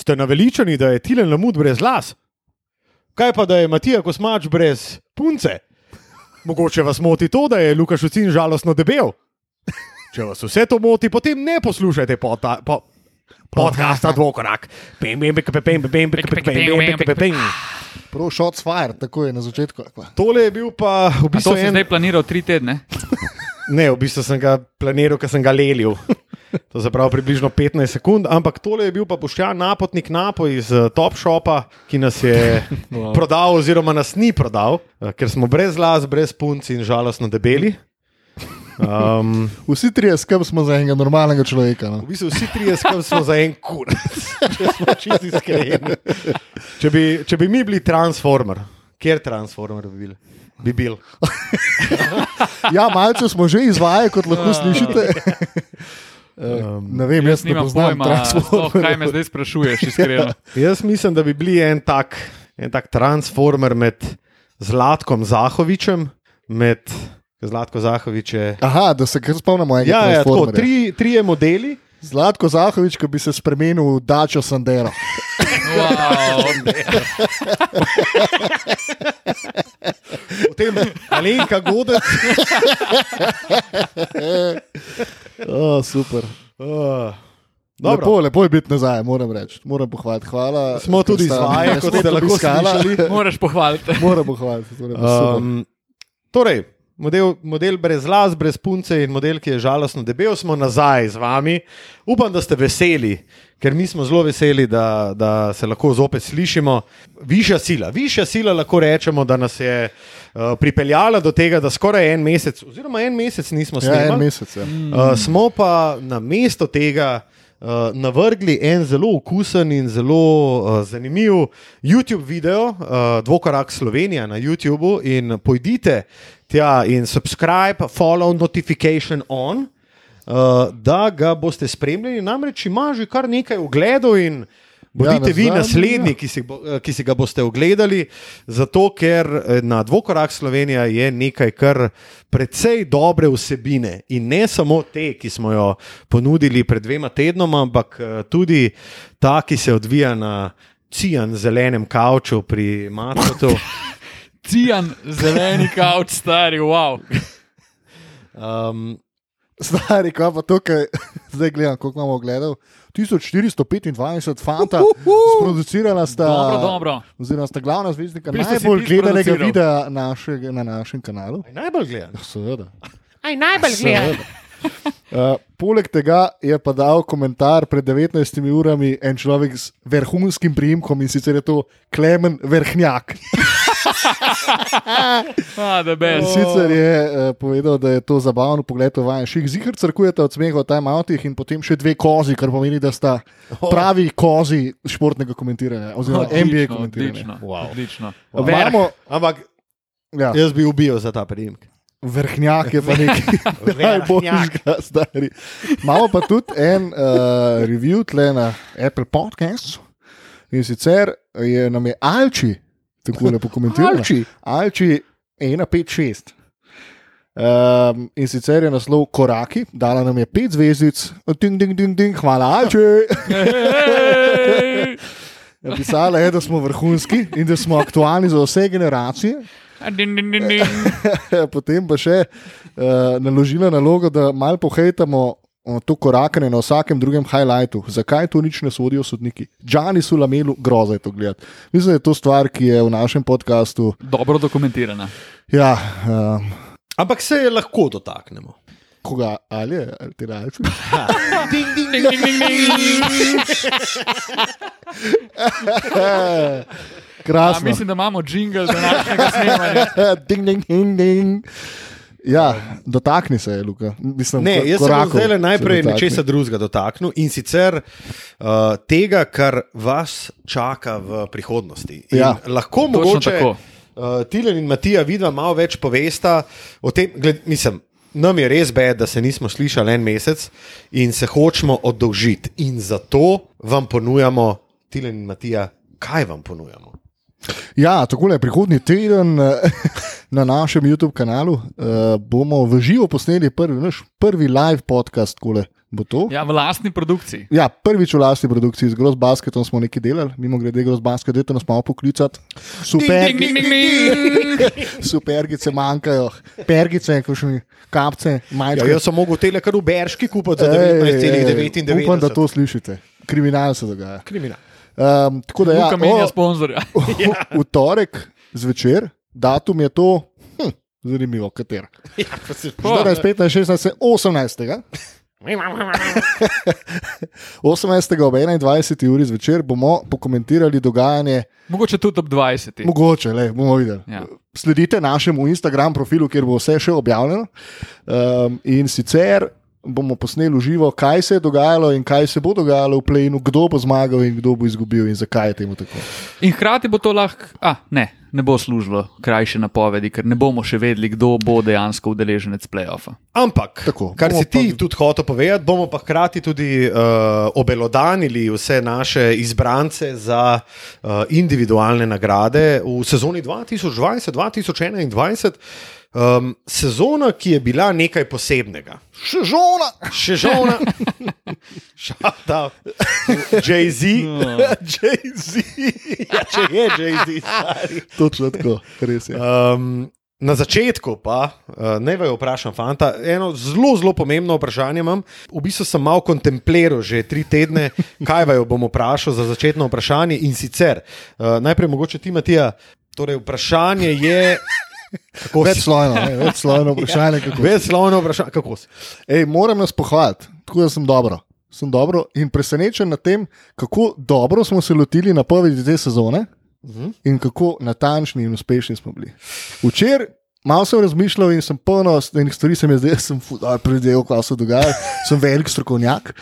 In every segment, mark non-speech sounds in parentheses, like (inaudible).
Ste naveličani, da je Tilen Lamud brez las? Kaj pa, da je Matija Kosmač brez punce? Mogoče vas moti to, da je Lukaš Ucin žalostno debel. Če vas vse to moti, potem ne poslušajte pota, po, podcasta Dvokorak. Prav shot fire, tako je na začetku. Tole je bil pa v bistvu. To si en... zdaj planiral tri tedne. ne, v bistvu sem ga planiral, ker sem ga lelil. To je prav približno 15 sekund, ampak tole je bil pa Boštjan Napotnik Napo iz uh, Top Shopa, ki nas je (laughs) wow. prodal, oziroma nas ni prodal, uh, ker smo brez las, brez punc in žalostno debeli. Um, Vsi trije skrb smo za enega normalnega človeka. No. v bistvu vsi trije skupaj smo za en kurac, (laughs) če smo čisti iskreni. Če bi, če bi mi bili Transformer, kjer Transformer bi bil? Bi bil. (laughs) Ja, malce smo že izvajali, kot lahko slišite. Um, ne vem, jaz, Jaz ne poznam pojma, kaj me zdaj sprašuješ, iskreno. (laughs) Jaz mislim, da bi bili en tak, en tak transformer med Zlatkom Zahovičem, med Zlatko Zahovič je. Aha, da se kar spomnimo enega. Ja, ja, tako, tri, trije modeli. Zlatko Zahovič, ki bi se spremenil v Dačo Sandero. (laughs) Wow. Potem Alenka Godec. (laughs) Oh, super. Uh, Lepo, lepo je biti nazaj, moram reči. Moram pohvaliti. Hvala. Smo tudi izvajali, kot ste lahko slišali. Moraš pohvaliti. Moram pohvaliti. torej. Um, torej, model, model brez las, brez punce in model, ki je žalostno debel, smo nazaj z vami. Upam, da ste veseli, ker mi smo zelo veseli, da, da se lahko zopet slišimo. Višja sila, višja sila lahko rečemo, da nas je uh, pripeljala do tega, da skoraj en mesec, oziroma en mesec nismo Ja, en snemali. mesec. Ja. Uh, smo pa na mesto tega uh, navrgli en zelo okusen in zelo uh, zanimiv YouTube video, uh, Dvokorak Slovenija na YouTubu. In pojdite tja in subscribe, follow, notification on. Uh, da ga boste spremljali, namreč ima že kar nekaj ogledov, in bodite ja, vi nazadnje, naslednji, ja. ki si, eh, ki si ga boste ogledali, zato ker eh, na Dvokorak Slovenija je nekaj kar precej dobre vsebine in ne samo te, ki smo jo ponudili pred dvema tednoma, ampak eh, tudi ta, ki se odvija na cijan zelenem kavču pri Matkotu. (laughs) Cijan, zeleni kavč, stari, wow. Um, Stari, kaj pa to, kaj (laughs) zdaj gledam, koliko imamo gledal. 1425 fanta, sproducirala sta. Dobro, dobro. Oziroma, sta glavna zvezdnika Vi ste si najbolj gledanega videa našega, na našem kanalu. najbolj gledan. Seveda. Aj najbolj gledam. Uh, poleg tega je pa dal komentar pred 19 urami en človek z vrhunskim priimkom in sicer je to Klemen Vrhnjak. (laughs) Ah, sicer je uh, povedal, da je to zabavno pogled v vaš ših. Zihar crkujete od smeha v timeoutih in potem še dve kozi, kar pomeni, da sta pravi kozi športnega komentiranja oziroma NBA Odlično, komentiranja. odlično, Wow. odlično. Imamo, Ampak ja, jaz bi ubil za ta priimek. vrhnjak je pa nekaj (laughs) najboljšega, stari. Imamo pa tudi en uh, review tle na Apple Podcasts in sicer je nam je Alči tako lepo komentiral. Alči? Alči 156. Um, in sicer je naslov Koraki, dala nam je pet zvezdic, ding, ding, ding, ding, hvala, Alči. Hej! Napisala je, da smo vrhunski in da smo aktualni za vse generacije. Din, din, din, din. Potem pa še uh, naložila nalogo, da malo pohejtamo uh, to korakanje na vsakem drugem highlightu. Zakaj to nič ne sodijo sodniki? Džani so lamelu, groza je to gledati. Mislim, da je to stvar, ki je v našem podkastu. Dobro dokumentirana. Ja, um, Ampak se je lahko dotaknemo. koga ali je, ali ti rečeš? (laughs) Ding, ding, ding. A, Krasno. mislim, da imamo jingle za našega snemanja. (laughs) ding, ding, ding, ding. Ja, dotakni se, Luka. Mislim, Ne, jaz korakov zdaj se najprej nečesa drugega dotaknil in sicer uh, tega, kar vas čaka v prihodnosti. In Ja. lahko mogoče tako. uh, Tilen in Matija vidva malo več povesta o tem, gled, mislim. Nam je res bed, da se nismo slišali en mesec in se hočemo oddolžiti. In zato vam ponujamo, Tilen in Matija, kaj vam ponujamo. Ja, tako je prihodnji teden eh, (laughs) na našem YouTube kanalu uh, bomo v živo posneli prvi, naš prvi live podcast, kole, Bo to? Ja, v lastni produkciji. Ja, prvič v lastni produkciji z Gross Basketom smo nekaj delali, mimo grede Gross Basket, dajte nas malo poklicati. Super, Ding, ding, ding, ding. (laughs) supergice manjkajo, pergice, kapce, Ja, jaz sem mogel tele kar v Berški kupiti za Ej, 19,99. Upam, da to slišite. Kriminal se dogaja. Kriminal. Um, tako da, ja, Luka menja sponzorja. (laughs) v, v torek zvečer, datum je to, hm, zanimivo, kater. Ja, pa se- 14, 15, 16, 18. 18. ob 21. uri zvečer bomo pokomentirali dogajanje, Mogoče tudi ob 20. mogoče, le, bomo videli. Ja. Sledite našemu Instagram profilu, kjer bo vse še objavljeno. Um, in sicer bomo posneli v živo, kaj se je dogajalo in kaj se bo dogajalo v plenu, kdo bo zmagal in kdo bo izgubil in zakaj je temu tako. In hkrati bo to lahko, a ne, ne bo služilo krajše napovedi, ker ne bomo še vedeli, kdo bo dejansko udeleženec playoffa. Ampak, Tako, kar si ti pa- tudi hotel povedati, bomo pa hkrati tudi uh, obelodanili vse naše izbrance za uh, individualne nagrade v sezoni 2020-2021. Um, sezona, ki je bila nekaj posebnega. Še žona! Še žona, šata, Jay-Z. (laughs) Jay-Z! Ja, če je Jay-Z, stari. Točno tako, res je. Um, na začetku pa, uh, ne vaju vprašam, fanta, eno zelo, zelo pomembno vprašanje imam. V bistvu sem malo kontempliral že tri tedne, kaj vaju bom vprašal za začetno vprašanje. In sicer, uh, najprej mogoče ti, Matija, torej vprašanje je. Si? Večslojno, večslojno vprašanje. kako Večslovno vprašanje, kako si? Ej, moram nas pohvaliti, tako da sem dobro. Sem dobro in presenečen nad tem, kako dobro smo se lotili napovedi te sezone Mhm. in kako natančni in uspešni smo bili. Včeraj malo sem razmišljal in sem polno enih stvari, se mi je zdelo, da sem predel, kaj se dogaja, sem velik strokovnjak.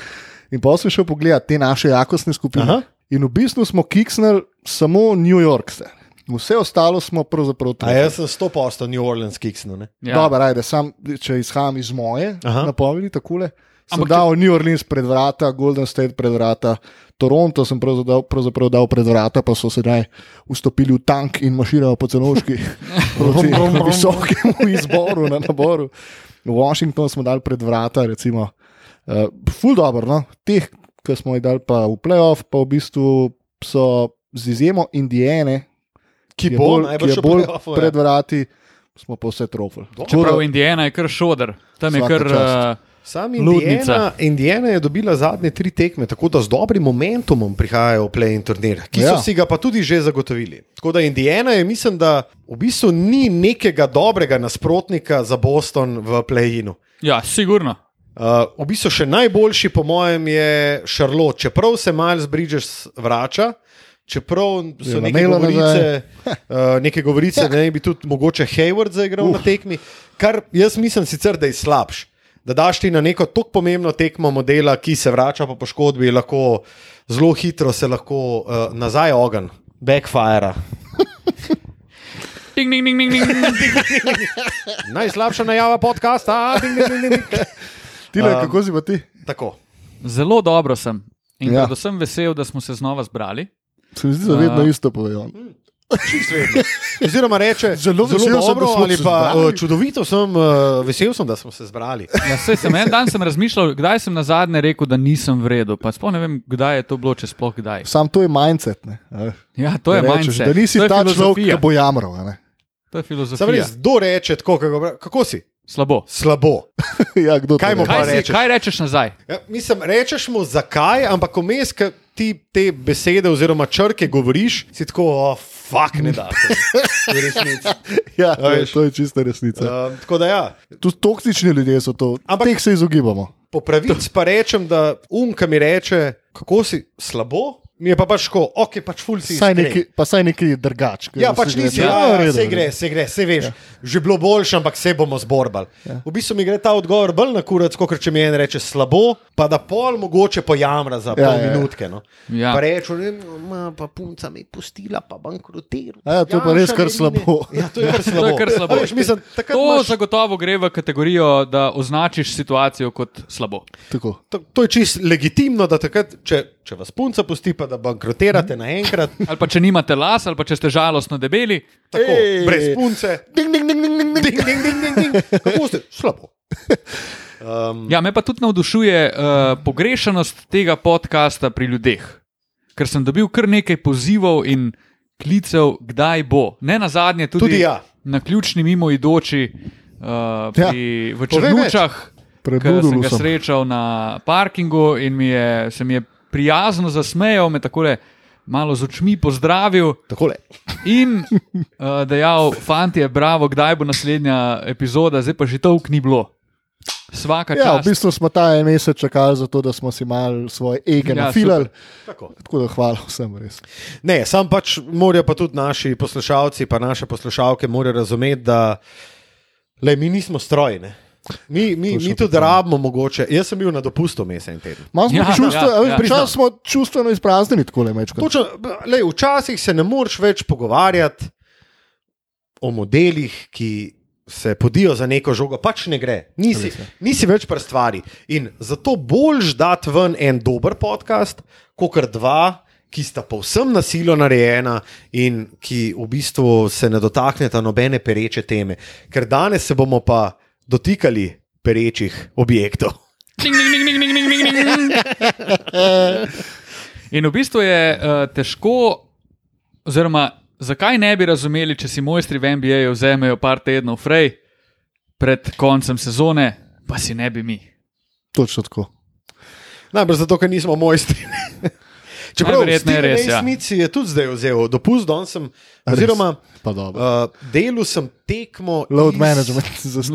In pa sem šel pogledat te naše jakostne skupine. Aha. In v bistvu smo kiksnili samo New York. Se. Vse ostalo smo pravzaprav A tudi. jaz sem 100% New Orleans kiksno. ne? Ja. Dobro, ajde, sam, če izhajam iz moje Aha. napovedi, tako le. Sem Ampak dal New Orleans pred vrata, Golden State pred vrata, Toronto sem pravzaprav, pravzaprav dal pred vrata, pa so sedaj vstopili v tank in maširajo po celoški (laughs) proti visokemu izboru na naboru. Washington smo dali pred vrata, recimo, uh, ful dobro, no? teh, ki smo jih dali pa v playoff, pa v bistvu so z izjemo Indijane, Ki je bo bolj, ki je bolj pred vrati, smo pa vse trofili. Čeprav Indijana je kar šodr, tam je kar. čast. Uh, Sam Ludnica. Indiana, Indiana je dobila zadnje tri tekme, tako da z dobrim momentumom prihajajo v play-in turnir, ki so Ja. si ga pa tudi že zagotovili. Tako da Indiana je, mislim, da v bistvu ni nekega dobrega nasprotnika za Boston v play-inu. ja, sigurno. Uh, v bistvu še najboljši, po mojem, je Charlotte. Čeprav se Miles Bridges vrača, čeprav so (laughs) neke govorice, uh, neke govorice da ne bi tudi mogoče Hayward zaigral uh. na tekmi, kar jaz mislim sicer, da je slabš. Da daš ti na neko tako pomembno tekmo modela, ki se vrača po poškodbi, lahko zelo hitro se lahko uh, nazaj ogen, backfire. (laughs) Ding, ding, ding, ding, ding. (laughs) Najslabša najava podcasta. Ding, ding, ding, ding. Tile, Um, kako si pa ti? Tako. Zelo dobro sem. In Ja. ja. predvsem vesel, da smo se znova zbrali. Se mi zdi, da vedno A. isto povejo. Oziroma reče, (laughs) Zelo zelo, vesel zelo sem, dobro, smo ali se pa zbrali. uh, čudovito sem, uh, vesel sem, da smo se zbrali. Ja, sem en dan sem razmišljal, kdaj sem na zadnje rekel, da nisem v redu. Pa sploh ne vem, kdaj je to bilo, če sploh kdaj. Sam to je mindset. Ne? veš. Ja, to je Da rečeš, mindset. Da nisi je ta človek, ki bo jamral. a ne. To je Sam filozofija. res, kdo reče tako, kako, kako si? Slabo. Slabo. (laughs) ja, kdo Kaj mu reče? pa Kaj, si, rečeš? kaj rečeš nazaj? Ja, mislim, rečeš mu zakaj, ampak vmes, ki ti te besede oziroma črke govoriš, si tako, oh, fuck, ne da se. (laughs) Ja, A to, je, to je čista resnica. Uh, tako da ja, Tu toksični ljudje so to, ampak teh se izogibamo. po pravici pa rečem, da um, ki mi reče, kako si slabo, mi je pa pač tako, ok, pač ful si. Saj neki, pa saj neki drgač. Ja, pač nisi, ja, ja, se gre, se gre, se veš. Ja. Že bilo boljše, ampak se bomo zborbali. Ja. V bistvu mi gre ta odgovor bolj na kurac, kot če mi en reče slabo, pa da pol mogoče pojamra za Ja, pol ja, ja. minutke. No. Ja. Pa reče, ne, ma, pa punca mi je pustila, pa bankrotiral. Ja, to je pa res kar slabo. Ja, to je kar slabo. (laughs) To je kar slabo. A Veš, mislim, takrat To imaš, zagotovo gre v kategorijo, da označiš situacijo kot slabo. Tako. to, to je čisto legitimno, da takrat, če, če vas punca pusti, pa da bankrotirate naenkrat, (laughs) Ali pa če nimate las, ali pa če ste žalostno debeli. tako, Ej. brez punce. Ding, ding, ding, ding, ding, Ding, ding, ding, ding, ding. Kako ste? Slabo. Um, Ja, me pa tudi navdušuje uh, pogrešanost tega podcasta pri ljudeh, ker sem dobil kar nekaj pozivov in klicev, kdaj bo. Ne na zadnje, tudi, Tudi ja. na ključni mimoidoči uh, pri, v. Črnučah, ki sem ga srečal na parkingu in mi je, se mi je prijazno zasmejal, me takole malo z očmi pozdravil. Takole. In uh, dejal, fanti, bravo, kdaj bo naslednja epizoda, zdaj pa že tolk ni bilo. Svaka Ja, čast. v bistvu smo ta en mesec čakali, zato, da smo si mal svoje ege Ja, ja, nafilali. Tako. Tako da hvala vsem res. Ne, sam pač morajo pa tudi naši poslušalci, pa naše poslušalke, morajo razumeti, da le, mi nismo stroji. Mi, mi, mi tudi rabimo mogoče. Jaz sem bil na dopustu mesec in teden. Malo smo Ja, ja, čustva, ja, ja, ja. smo čustveno izpraznjeni, tako le mečko. Točno, lej, včasih se ne moreš več pogovarjati o modelih, ki se podijo za neko žogo, pač ne gre. Nisi, nisi več pri stvari. In zato boljš dati ven en dober podcast, kot dva. Ki sta povsem nasilno narejena in ki v bistvu se ne dotakneta nobene pereče teme, ker danes se bomo pa dotikali perečih objektov. Ding, ding, ding, ding, ding, ding, ding. In v bistvu je uh, težko, oziroma zakaj ne bi razumeli, če si mojstri v NBA-ju vzamejo par tednov frej pred koncem sezone, pa si ne bi mi. Točno tako. Najbrž zato, ker nismo mojstri. Čeprav Najverjetneje res, ja. Smith si je tudi zdaj vzel dopust, danes sem, oziroma Pa dobro. uh, delu sem tekmo. Load iz- management za. (laughs)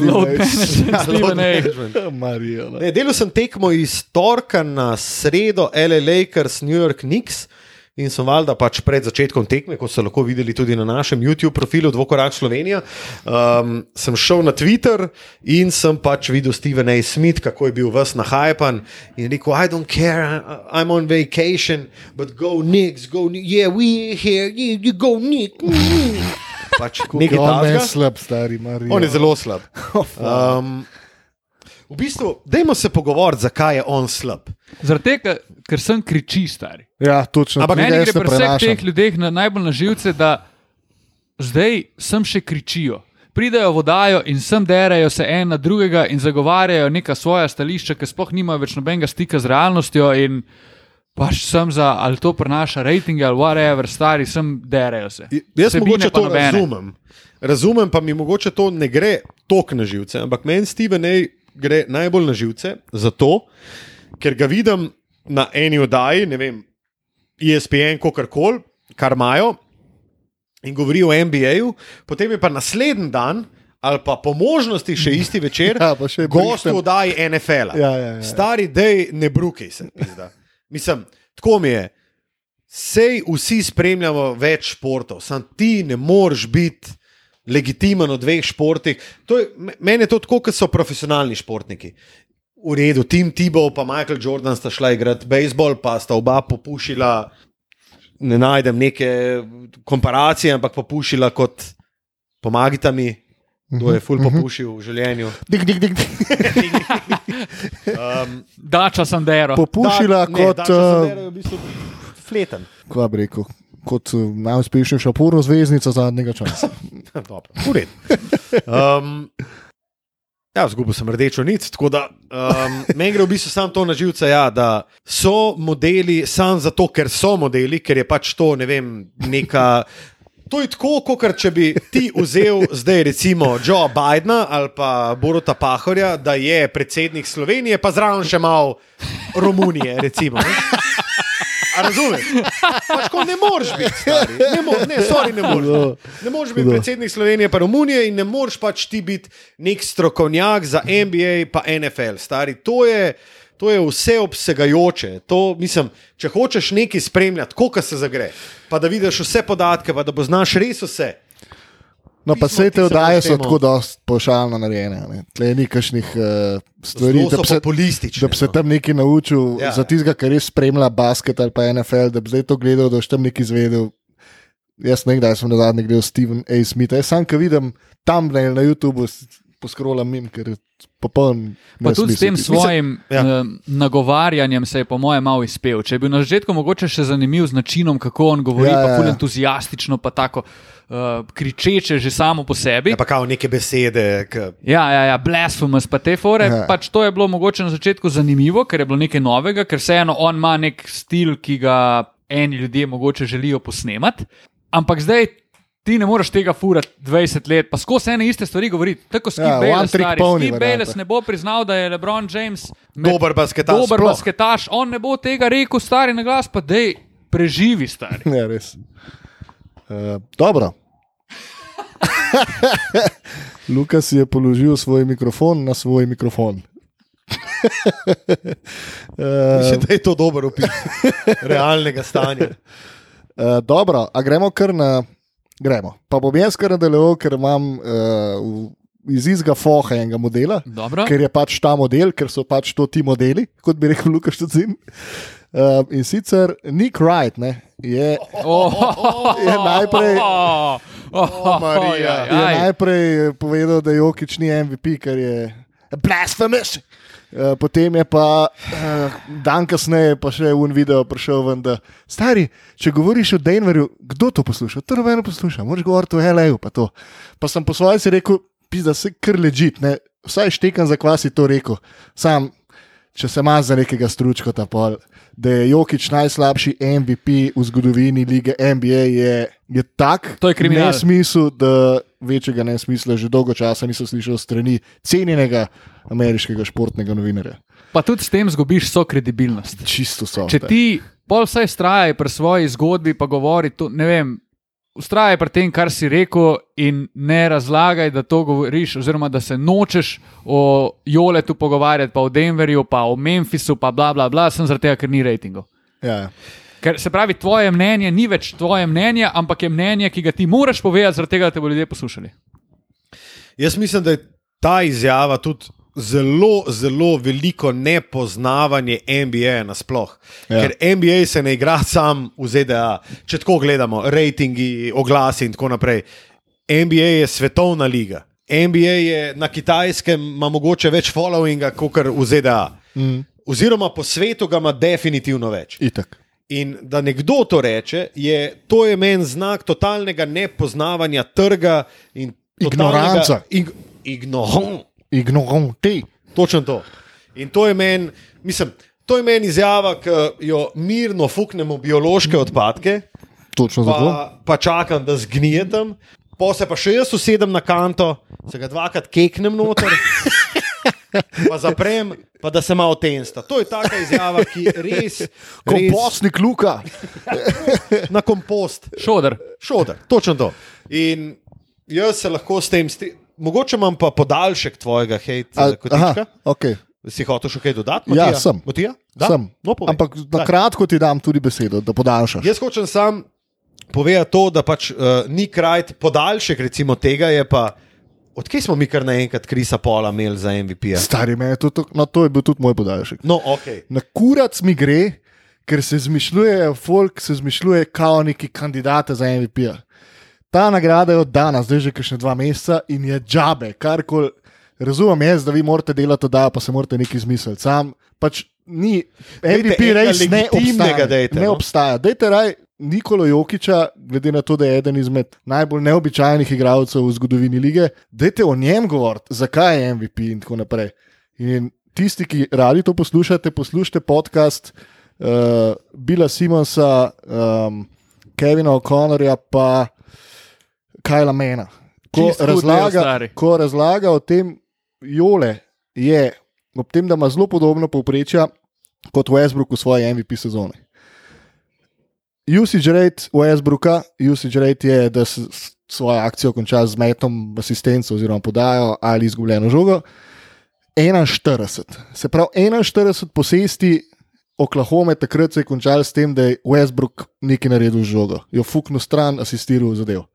Ja, Steven load A. management. (laughs) Marija. ne. Ne, delal sem tekmo iz torka na sredo, LA Lakers, New York Knicks. In sem valjda pač pred začetkom tekme, kot ste lahko videli tudi na našem YouTube profilu Dvokorak Slovenija, um, sem šel na Twitter in sem pač videl Steven A. Smith, kako je bil ves nahajpan in rekel: I don't care, I'm on vacation, but go Knicks, go Knicks, yeah, we here, you, you go Knicks. mm." (laughs) Pač nekaj On meni takega. slab, stari Marija. On je zelo slab. (laughs) Um, v bistvu, dajmo se pogovoriti, zakaj je on slab. Zaradi tega, ker sem kriči stari. Ja, točno. Ampak Meni gre pri vseh teh ljudeh na najbolj na živce, da zdaj sem še kričijo. Pridejo vodajo in sem derajo se en na drugega in zagovarjajo neka svoja stališča, ki sploh nimajo več nobenega stika z realnostjo. In pač sem za, ali to prenaša rejtinge ali whatever, stari sem derajo se. Jaz Vsebine mogoče to nobene. razumem. Razumem, pa mi mogoče to ne gre tok na živce, ampak meni Steven A. gre najbolj na živce, zato ker ga vidim na eni oddaji, ne vem, ESPN, kakorkoli, kar imajo in govori o NBA-ju, potem je pa naslednji dan. Ali pa po možnosti še isti večer, (laughs) Ja, pa še gost v oddaji NFL. -a. Ja, ja, ja. Stari, dej, ne brukaj se. pizda. Mislim, tako mi je. Sej vsi spremljamo več športov, sam ti ne moreš biti legitimen v dveh športih. To je, me- meni je to tako, kot so profesionalni športniki. V redu, Tim Tebow in Michael Jordan sta šla igrati bejzbol, pa sta oba popušila. Ne najdem neke komparacije, ampak popušila kot pomagita mi, kdo je ful popušil v življenju. Dik, dik, dik, dik. (laughs) Um, Dača sem dero. Popušila Da- ne, kot, Dača uh, Sandero je v bistvu fleten. kaj bi rekel, kot uh, najuspešnejša porno zvezdnica zadnjega časa. (laughs) Dobro, v redu. Um, ja, zgubil sem rdečo nit, tako da um, meni gre v bistvu samo to na živce, ja, da so modeli samo zato, ker so modeli, ker je pač to, ne vem, neka. To je tako, kot če bi ti vzel zdaj recimo Joe Bidna ali pa Boruta Pahorja, da je predsednik Slovenije, pa zraven še malo Romunije, recimo. Ne? Razumeš? Pač ko ne moreš biti, stari. ne, mo ne, sorry, ne moreš. Ne moreš biti predsednik Slovenije, pa Romunije in ne moreš pač ti biti nek strokovnjak za NBA, pa NFL. Stari, to je, to je vseobsegajoče. To, mislim, če hočeš nekaj spremljati, koliko se zagre, pa da vidiš vse podatke, pa da bo znaš res vse. No, pa ti te se oddaje so tako dosti pošaljno narejene. ne. Tle ni kakšnih uh, stvari, da bi se, da bi se tam nekaj naučil, Ja. za tistega, ki res spremlja basket ali pa NFL, da bi zdaj to gledal, da boš tam nekaj izvedel. Jaz ne vem, kdaj sem na zadnje gledal Steven A. Smitha. Jaz sam, ki vidim tam na YouTubu, poskrolam mim, ker je popoln. Pa tudi s tem svojim ja. ja. nagovarjanjem se je, po mojem, malo izpel. Če je bil na začetku mogoče še zanimiv z načinom, kako on govori, Ja, ja, ja, pa ful ja. entuzijastično, pa tako uh, kričeče že samo po sebi. Ja, pa kao neke besede. K, Ja, ja, ja blasphemous, pa te fore. Ja. Pač to je bilo mogoče na začetku zanimivo, ker je bilo nekaj novega, ker vseeno on ima nek stil, ki ga eni ljudje mogoče želijo posnemati. Ampak zdaj ti ne moreš tega furati 20 let, pa skozi ene iste stvari govoriti. Tako Skip Ja, ja, trick stari. varianta. Bayless ne bo priznal, da je LeBron James dober basketaš. dober sploh. basketaš, on ne bo tega rekel, stari na glas, pa dej preživi, stari. Ne, (laughs) res. Uh, dobro. (laughs) Lukas je položil svoj mikrofon na svoj mikrofon. uh, (laughs) Mislim, da je to dober opis realnega stanja. uh, dobro, a gremo kar na. Gremo. Pa bom jaz kar nadaljeval, ker imam uh, iz izga foha enega modela, Dobro. ker je pač ta model, ker so pač to ti modeli, kot bi rekel Lukaš Tudzin. Uh, in sicer Nick Wright ne, je, Oh, je najprej. oh, oh, Marija. ojej, je aj. najprej povedal, da Jokič ni MVP, ker je blasphemous. Eh, Potem je pa eh, dan kasneje pa še un video prišel ven, da stari, če govoriš o Denverju, kdo to posluša? To nobeno posluša, moraš govoriti o LA-ju. Pa, to. pa sem po svoje si rekel, da se kar ležit, vsaj štekam za kvasi to rekel. Sam, če se ima za nekega stručka pol, da je Jokič najslabši MVP v zgodovini lige NBA, je, je tak To je kriminal. nesmisel, da večjega nesmisla že dolgo časa nisem slišal strani cenjenega ameriškega športnega novinarja. Pa tudi s tem zgubiš vso kredibilnost. Čisto so. Če ti pol vsaj strajaj pri svoji zgodbi, pa govori, to, ne vem, ustrajaj pri tem, kar si rekel, in ne razlagaj, da to govoriš, oziroma da se nočeš o Joletu pogovarjati, pa o Denverju, pa o Memphisu, pa bla bla bla, sem zaradi tega, ker ni rejtingov. Ja. Ker se pravi, tvoje mnenje ni več tvoje mnenje, ampak je mnenje, ki ga ti moraš povedati, zaradi tega, da te bodo ljudje poslušali. Jaz mislim, da je ta izjava tudi zelo, zelo veliko nepoznavanje NBA nasploh. Ja. Ker NBA se ne igra sam v ZDA. Če tako gledamo, rejtingi, oglasi in tako naprej. NBA je svetovna liga. NBA je na kitajskem, ima mogoče več followinga kot v ZDA. Mm, Oziroma po svetu ga ima definitivno več. itak. In da nekdo to reče, je, to je meni znak totalnega nepoznavanja trga in Ignoranca. Ig, ignorant. Ignoranti. Točno to. In to je meni, mislim, to je meni izjava, ki jo mirno fuknemo biološke odpadke, Točno zato. pa, pa čakam, da zgnijetem, pa se pa še jaz usedem na kanto, se ga dvakrat keknem noter. (laughs) Pa zaprem, pa da se malo tensta. To je taka izjava, ki res. (laughs) res Kompostnik Luka. (laughs) na kompost, Šodr. šoder, točno to. In jaz se lahko s tem, stri- mogoče imam pa podaljšek tvojega hejta, okay. si hotel še kaj dodati? Ja, Matija? sem. Matija? Da? Sem. No, povej. Ampak na kratko ti dam tudi besedo, da podaljšaš. Jaz hočem sam povedati to, da pač uh, ni kraj podaljšek recimo tega, je pa. Odkje smo mi kar naenkrat Krisa Pola imeli za MVP? -ja? Stari me je to, to, no, to je bil tudi moj podaljšek. No, ok. Na kurac mi gre, ker se zmišljuje, folk se zmišljuje kao neki kandidate za MVP. -ja. Ta nagrada je od danes, zdaj že kakšne dva meseca in je džabe, karkoli. Razumem jaz, da vi morate delati da, pa se morate nekaj izmisliti. Sam pač ni, MVP res ne obstaja. dajte, ne no. obstaja. Dajte raj Nikolo Jokiča, glede na to, da je eden izmed najbolj neobičajnih igralcev v zgodovini lige, dajte o njem govoriti, zakaj je MVP in tako naprej. In tisti, ki radi to poslušate, poslušajte podcast uh, Bila Simonsa, um, Kevina O'Connorja, pa Kajla Mena. Ko del, razlaga, ko razlaga o tem, Jole je, ob tem, da ima zelo podobno povprečja kot Westbrook v svoji MVP sezoni. Usage rate Westbrooka, usage rate je, da se svojo akcijo konča z metom, asistenco oziroma podajo ali izgubljeno žogo. 41. Se pravi, 41 posesti Oklahome takrat se je končal s tem, da je Westbrook nekaj naredil z žogo, jo fuknil stran, asistiral zadev.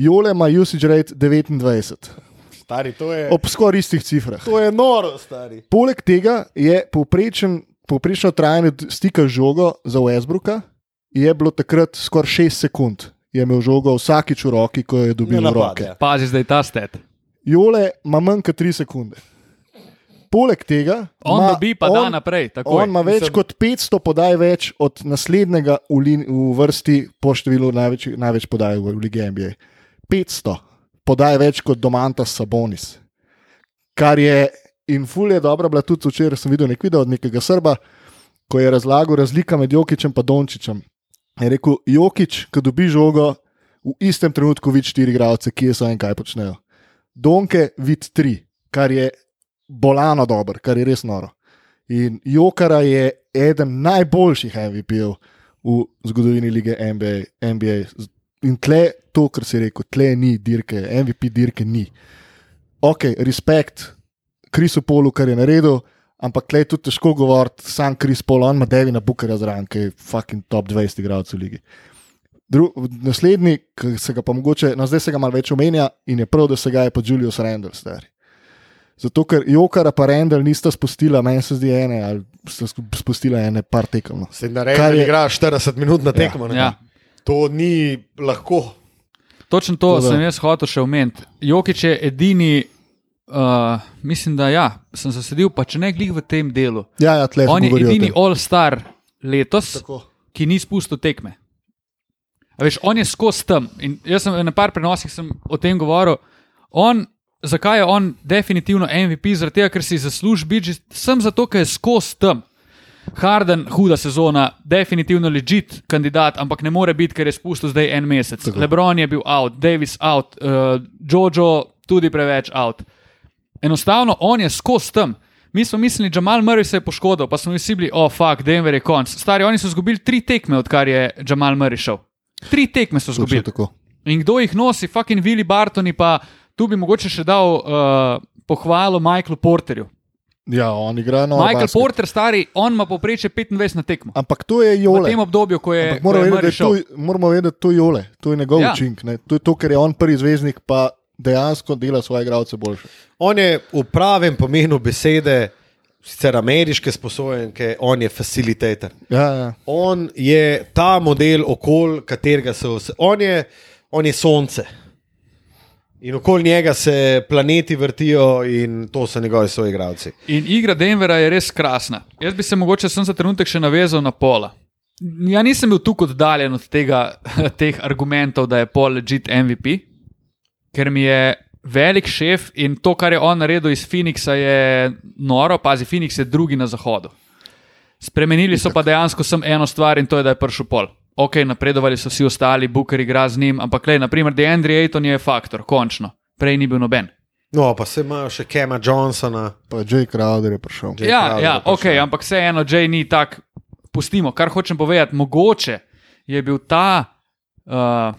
Jole ima usage rate 29, Stari, to je, ob skoraj istih cifrah. to je noro, stari. Poleg tega je povprečen, povprečno trajanje stika z žogo za Westbrooka je bilo takrat skoraj 6 sekund. Je imel žogo vsakič v roki, ko jo je dobil Ne v roke. napade. Pazi zdaj ta stet. Jole ima manj kot 3 sekunde. Poleg tega, On ima- dobi pa on, da naprej. takoj. On ima več Mislim- kot 500 podaj več od naslednjega v, lin, v vrsti po številu največ, največ podaj v Ligi NBA. 500 podaj več kot Domantas Sabonis. Kar je in ful je dobra bila tudi včeraj, sem videl nek video od nekega Srba, ko je razlagal razlika med Jokičem in Dončičem. Je rekel, Jokič, ko dobi žogo, v istem trenutku vidi štiri igralce, ki so in kaj počnejo. Donke vidi tri, kar je bolano dober, kar je res noro. In Jokara je eden najboljših MVP-jev v zgodovini lige NBA. NBA. In tle, to, kar si rekel, tle ni dirke, MVP dirke ni. Ok, respekt Krisu Polu, kar je naredil, ampak tle je tudi težko govoriti, sam Kris Pol, on ima Devina Bookerja zraven, ki je fucking top 20 igralcev v ligi. Dru, naslednji, ki se ga pa mogoče, no zdaj se ga malo več omenja in je prav, da se ga je pa Julius Randall stari. Zato, ker Jokara pa Randall nista spustila, meni se zdi ene, ali sta sp- spustila ene par tekem. No. Se Kar naredi, je- da igraš 40 minut na tekmo. ne? Ja. To ni lahko. Točno to Tako da- sem jaz hotel še omeniti. Jokič je edini, uh, mislim, da ja, sem zasedil, pa če ne glih v tem delu. Ja, ja, tle On je edini all-star letos, Tako. ki ni spustil tekme. A Veš, on je skozi tam. In jaz sem na par prenosih sem o tem govoril. On, zakaj je on definitivno MVP? Zaradi tega, ker si zasluži biti že sem zato, ker je skozi tam. Harden, huda sezona, definitivno legit kandidat, ampak ne more biti, ker je spustil zdaj en mesec. Tako. Lebron je bil out, Davis out, uh, Jojo tudi preveč out. Enostavno on je skozi tam. Mi smo mislili, da Jamal Murray se je poškodil, pa smo vsi bili, oh, fuck, Denver je konc. Stari, oni so izgubili tri tekme, odkar je Jamal Murray šel. Tri tekme so izgubili. In kdo jih nosi, fucking Willy Bartoni, pa tu bi mogoče še dal uh, pohvalo Michaelu Porterju. Ja, on igra na Michael Porter, stari, on ima povprečje 25 na tekmo. Ampak to je V Jole. tem obdobju, ko je, Ampak ko moramo je vedeti, da je to, moramo vedeti, da to je Jole, to je njegov Ja. učink. Ne? To je to, ker je on prvi zvezdnik, pa dejansko dela svoje igralce boljše. On je v pravem pomenu besede, sicer ameriške sposobenke, on je facilitator. Ja, ja. On je ta model, okoli katerega se vse. On je, on je sonce. In okoli njega se planeti vrtijo, in to so njegovi soigravci. In igra Denvera je res krasna. Jaz bi se mogoče sem za trenutek še navezal na pola. Ja, nisem bil tukaj oddaljen od tega, (laughs) teh argumentov, da je pol legit MVP, ker mi je velik šef in to, kar je on naredil iz Phoenixa, je noro. Pazi, Phoenix je drugi na zahodu. Spremenili so pa dejansko samo eno stvar in to je, da je prišel pol. Ok, napredovali so vsi ostali, Booker igra z njim, ampak le, naprimer, DeAndre Ayton je faktor, končno. Prej ni bil noben. No, pa se imajo še Kema Johnsona. Pa Jay Crowder je prišel. Jay Ja, Crowder ja je prišel. ok, ampak vseeno, Jay ni tak. Pustimo, kar hočem povedati. Mogoče je bil ta, uh,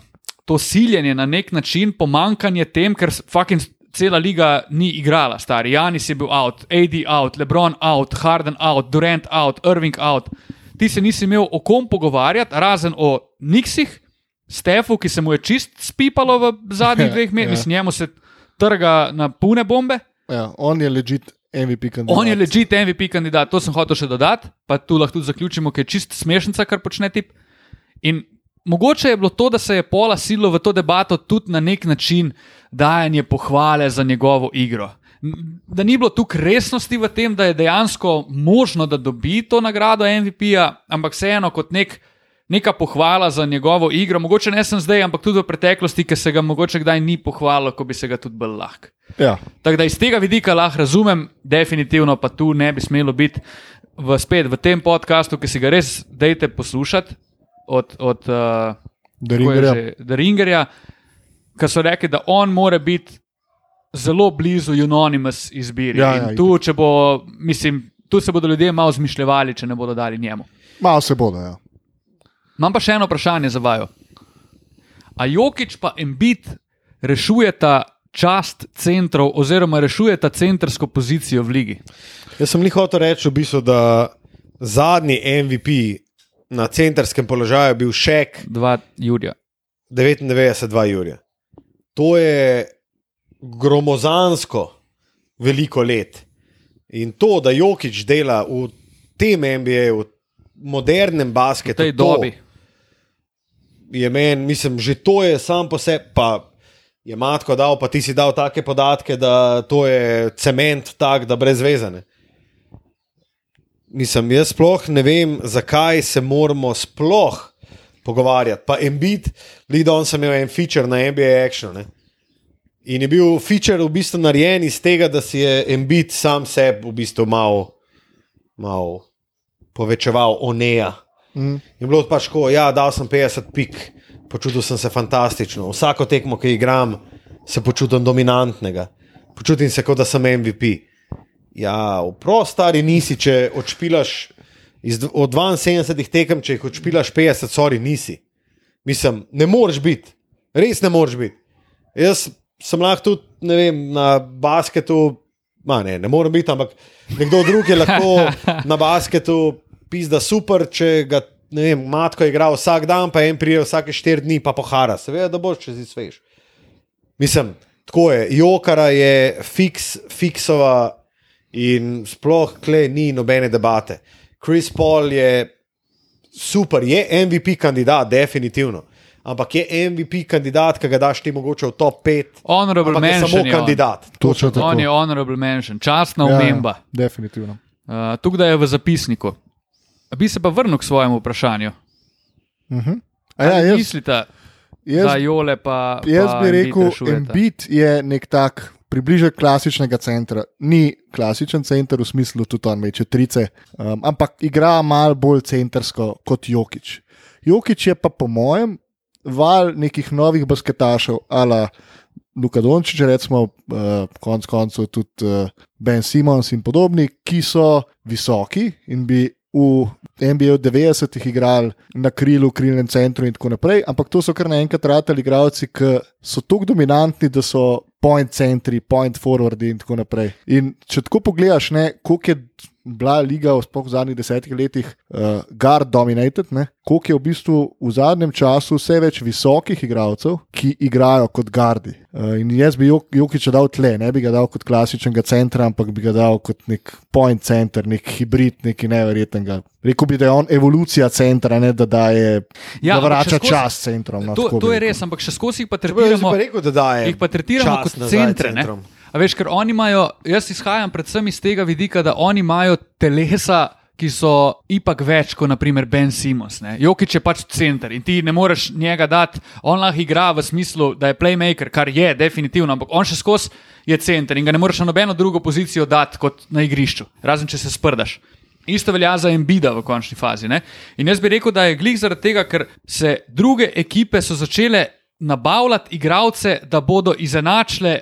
to siljenje na nek način pomankanje tem, ker fucking cela liga ni igrala, stari. Janis je bil out, AD out, LeBron out, Harden out, Durant out, Irving out. Ti se nisi imel o kom pogovarjati, razen o Nixih, Stefu, ki se mu je čist spipalo v zadnjih (laughs) dveh Ja. mesecih, njemu se trga na pune bombe. Ja, on je legit MVP kandidat. On je legit MVP kandidat, to sem hotel še dodati, pa tu lahko tudi zaključimo, ker je čist smešnica, kar počne tip. In mogoče je bilo to, da se je Pola silo v to debato tudi na nek način dajanje pohvale za njegovo igro. Da ni bilo tukaj resnosti v tem, da je dejansko možno, da dobi to nagrado MVP-ja, ampak vseeno kot nek. Neka pohvala za njegovo igro, mogoče ne sem zdaj, ampak tudi v preteklosti, ki se ga mogoče kdaj ni pohvalilo, ko bi se ga tudi bolj lahko. Ja, Tako da iz tega vidika lahko razumem, definitivno pa tu ne bi smelo biti v, spet v tem podkastu, ki si ga res dajte poslušati od, od uh, da kako je Ringerja. že, The Ringerja, ki so rekli, da on mora biti zelo blizu unanimous izbiri. Ja, In ja, tu, če bo, mislim, tu se bodo ljudje malo zmišljali, če ne bodo dali njemu. Malo se bodo, ja. Imam pa še eno vprašanje za vaju. A Jokič pa Embit rešujeta čast centrov, oziroma rešujeta centrsko pozicijo v ligi? Jaz sem jih hotel reči, v bistvu, da zadnji MVP na centrskem položaju je bil Šek Dva Jurija. 99-2 Jurija. To je gromozansko veliko let. In to, da Jokič dela v tem NBA, v modernem V basketu, tej to dobi. je meni, mislim, že to je sam po sebi, pa je matko dal, pa ti si dal take podatke, da to je cement tak, da brez vezane. Mislim, jaz sploh ne vem, zakaj se moramo sploh pogovarjati. Pa Embit, Lidon sem imel en feature na NBA Action. Ne? In je bil feature v bistvu narejen iz tega, da si je Embit sam sebi v bistvu malo mal povečeval oneja. Mm. In bilo pač tako, ja, dal sem 50 pik, počutil sem se fantastično. Vsako tekmo, ki igram, se počutim dominantnega, počutim se kot da sem MVP. Ja, prav stari nisi, če odšpilaš iz, od 72 tekem, če jih odšpilaš 50, sorry, nisi. Mislim, ne moreš biti, res ne moreš biti. Jaz sem lahko tudi, ne vem, na basketu, ma ne, ne morem biti, ampak nekdo drug je lahko (laughs) na basketu pizda super, če ga, ne vem, matko igra vsak dan, pa en prije vsake štiri dni, pa pohara. Seveda, da boš čez izveš. Mislim, tako je, Jokara je fiks, fiksova in sploh kle ni nobene debate. Chris Paul je super, je MVP kandidat, definitivno. Ampak je MVP kandidat, ki ga daš ti mogoče v top 5. Honorable mention samo je on. kandidat. Točno tako. On je honorable mention, častna Ja, omemba. definitivno. Uh, Tukaj je v zapisniku. Bi se pa vrnil k svojemu vprašanju. Mhm. A Ja, jaz, mislite, da jaz, Jole pa. jaz pa bi rekel? Embiid je nek tak približek klasičnega centra. Ni klasičen center v smislu, tudi on meče trice, um, ampak igra malo bolj centrsko kot Jokič. Jokič je pa po mojem val nekih novih basketašev, ala Luka Dončić, recimo, uh, konc koncev tudi uh, Ben Simons in podobni, ki so visoki in bi v NBA v 90-ih igrali na krilu, krilnem centru in tako naprej, ampak to so kar naenkrat ratali igralci, ki so tako dominantni, da so point centri, point forwardi in tako naprej. In če tako pogledaš, ne, koliko je bila liga sploh v zadnjih desetih letih uh, guard dominated, ne, koliko je v bistvu v zadnjem času vse več visokih igralcev, ki igrajo kot gardi. Uh, in jaz bi Jok- Jokiča dal tle, ne bi ga dal kot klasičnega centra, ampak bi ga dal kot nek point center, nek hibrid, nekaj neverjetnega. Rekel bi, da je on evolucija centra, ne da daje, Ja, ja, da vrača skozi- čas centrom. No, To, tako to je rekel. res, ampak še skozi jih pa tretiramo. pa rekel, da daje. Jih pa tretiramo kot nazaj centre. A veš, ker oni imajo, jaz izhajam predvsem iz tega vidika, da oni imajo telesa, ki so ipak več kot naprimer Ben Simons. Ne? Jokič je pač center in ti ne moreš njega dati, on lahko igra v smislu, da je playmaker, kar je definitivno, ampak on še skozi je center in ga ne moreš na nobeno drugo pozicijo dati kot na igrišču, razen če se sprdaš. Isto velja za Embida v končni fazi. Ne? In jaz bi rekel, da je glih zaradi tega, ker se druge ekipe so začele nabavljati igralce, da bodo izenačile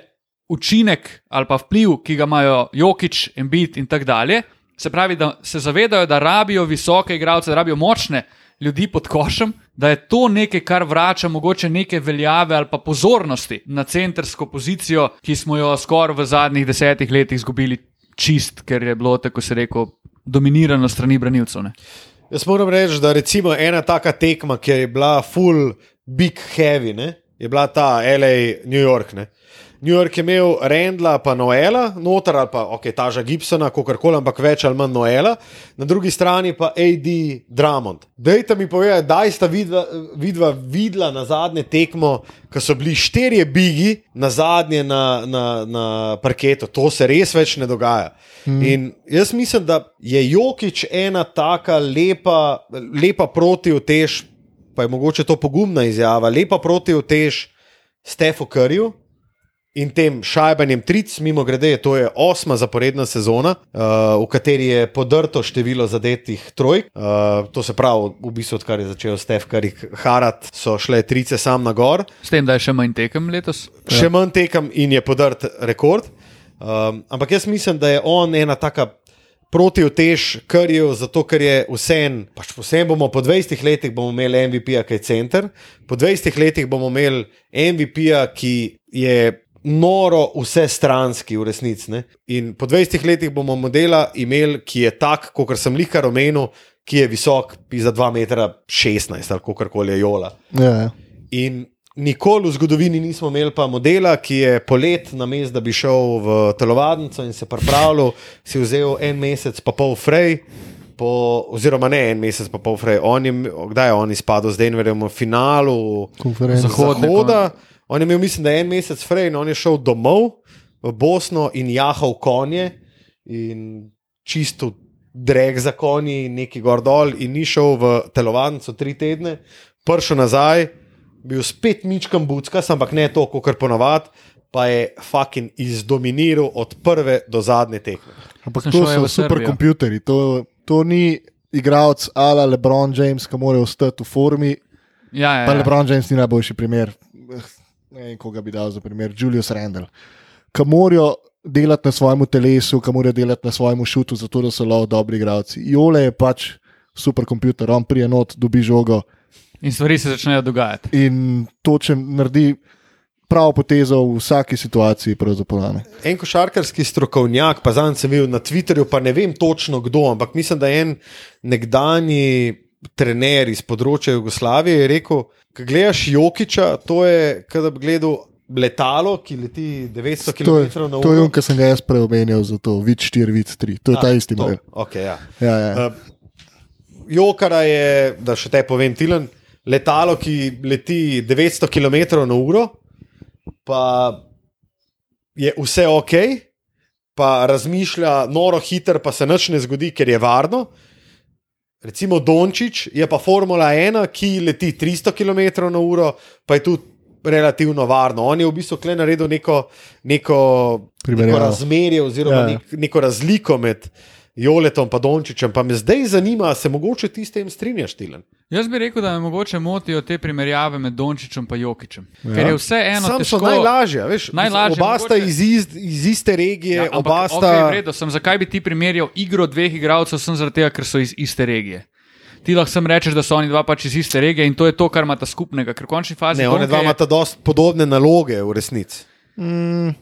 učinek ali pa vpliv, ki ga imajo Jokič, Embid in tako dalje. Se pravi, da se zavedajo, da rabijo visoke igralce, da rabijo močne ljudi pod košem, da je to nekaj, kar vrača mogoče neke veljave ali pa pozornosti na centrsko pozicijo, ki smo jo skoraj v zadnjih desetih letih izgubili čist, ker je bilo, tako se rekel, dominirano strani branilcev. Ne? Jaz moram reči, da recimo ena taka tekma, ki je bila full big heavy, ne, je bila ta LA, New York. Ne. New York je imel Rendla, pa Noela, noter ali pa ok, Taža Gibsona, kako koli, ampak več ali manj Noela, na drugi strani pa AD Dramond. Dajte mi povedati, da sta vidva, vidva videla na zadnje tekmo, ko so bili štirje bigi na zadnje na, na, na parketu. To se res več ne dogaja. Hmm. In jaz mislim, da je Jokič ena taka lepa, lepa protivtež, pa je mogoče to pogumna izjava, lepa protivtež Stefu Curryju. In tem šajbanjem tric, mimo grede, to je osma zaporedna sezona, uh, v kateri je podrto število zadetih trojk. Uh, to se pravi, v bistvu, odkar je začel Stef Curry harat, so šle trice sam na gor, S tem, da je še manj tekem letos. še manj tekem in je podrt rekord. Um, ampak jaz mislim, da je on ena taka protivtež Curryju, zato ker je vsem, pač vsem bomo po 20 letih bomo imeli MVP-ja, ki je center, po 20 letih bomo imeli MVP-ja, ki je noro vse stranski v resnici. Ne? In po 20 letih bomo modela imeli, ki je tak, kot sem lihkar omenil, ki je visok, pi za 2,16 m ali kako koli je jola. Ja, ja. In nikoli v zgodovini nismo imeli pa modela, ki je polet, na mestu, da bi šel v telovadnico in se pripravljal, si vzel en mesec, pa pol frej. Po, oziroma, ne en mesec, pa pol frej. On je, kdaj je on izpadel z Denverjem v finalu Konferenca. Zahodne Zahoda, On je imel, mislim, da en mesec fraj in on je šel domov v Bosno in jahal konje in čisto dreg za konji, neki gor dol in ni šel v telovadnico tri tedne, prišel nazaj, bil spet mičkam bucka, ampak ne to, kot ponavad, pa je fucking izdominiral od prve do zadnje tekme. Ampak to so superkompjuterji, to, to ni igralec ala LeBron James, ki mora ostati v formi. Ja, ja, Pa ja. LeBron James ni najboljši primer. Ne vem, koga bi dal za primer. Julius Randle. Ki morajo delati na svojem telesu, ki morajo delati na svojem šutu, zato da so lahko dobri igralci. Jole je pač superkompjuter, on prije not, dobi žogo In stvari se začnejo dogajati. in točen naredi pravo potezo v vsaki situaciji. pravzaprav. En košarkarski strokovnjak, pa zdaj sem videl na Twitterju, pa ne vem točno kdo, ampak mislim, da je en nekdani trener iz področja Jugoslavije rekel: Ko gledaš Jokiča, to je, kot da bi gledal letalo, ki leti 900 To je, km na to je uro. on, ki sem ga jaz preomenjal za to, vid 4, vid 3. To je A, ta isti to, model. Okay, ja. Ja, ja. Uh, Jokara je, da še te povem, Tilan, letalo, ki leti 900 km na uro, pa je vse ok, pa razmišlja noro hiter, pa se nič ne zgodi, ker je varno. Recimo Dončić je pa Formula 1, ki leti 300 km na uro, pa je tudi relativno varno. On je v bistvu kle naredil neko, neko, neko Primerjavo. razmerje oziroma ja. nek, neko razliko med Joletom in Dončićem. Pa me zdaj zanima, se mogoče ti s tem strinjaš, Tilan? Jaz bi rekel, da me mogoče motijo te primerjave med Dončićem in Jokičem. Ja. Ker je vse eno Sam težko. so najlažje, veš, Najlažje, oba sta mogoče- iz, iz, iz iste regije, Ja, ampak, oba okay, sta. v redu, sem, zakaj bi ti primerjal igro dveh igralcev, sem zaradi tega, ker so iz iste regije. Ti lahko sem rečeš, da so oni dva pač iz iste regije in to je to, kar imata skupnega. Ker v končni fazi Ne, Donke dva je- imata dosti podobne naloge v resnici.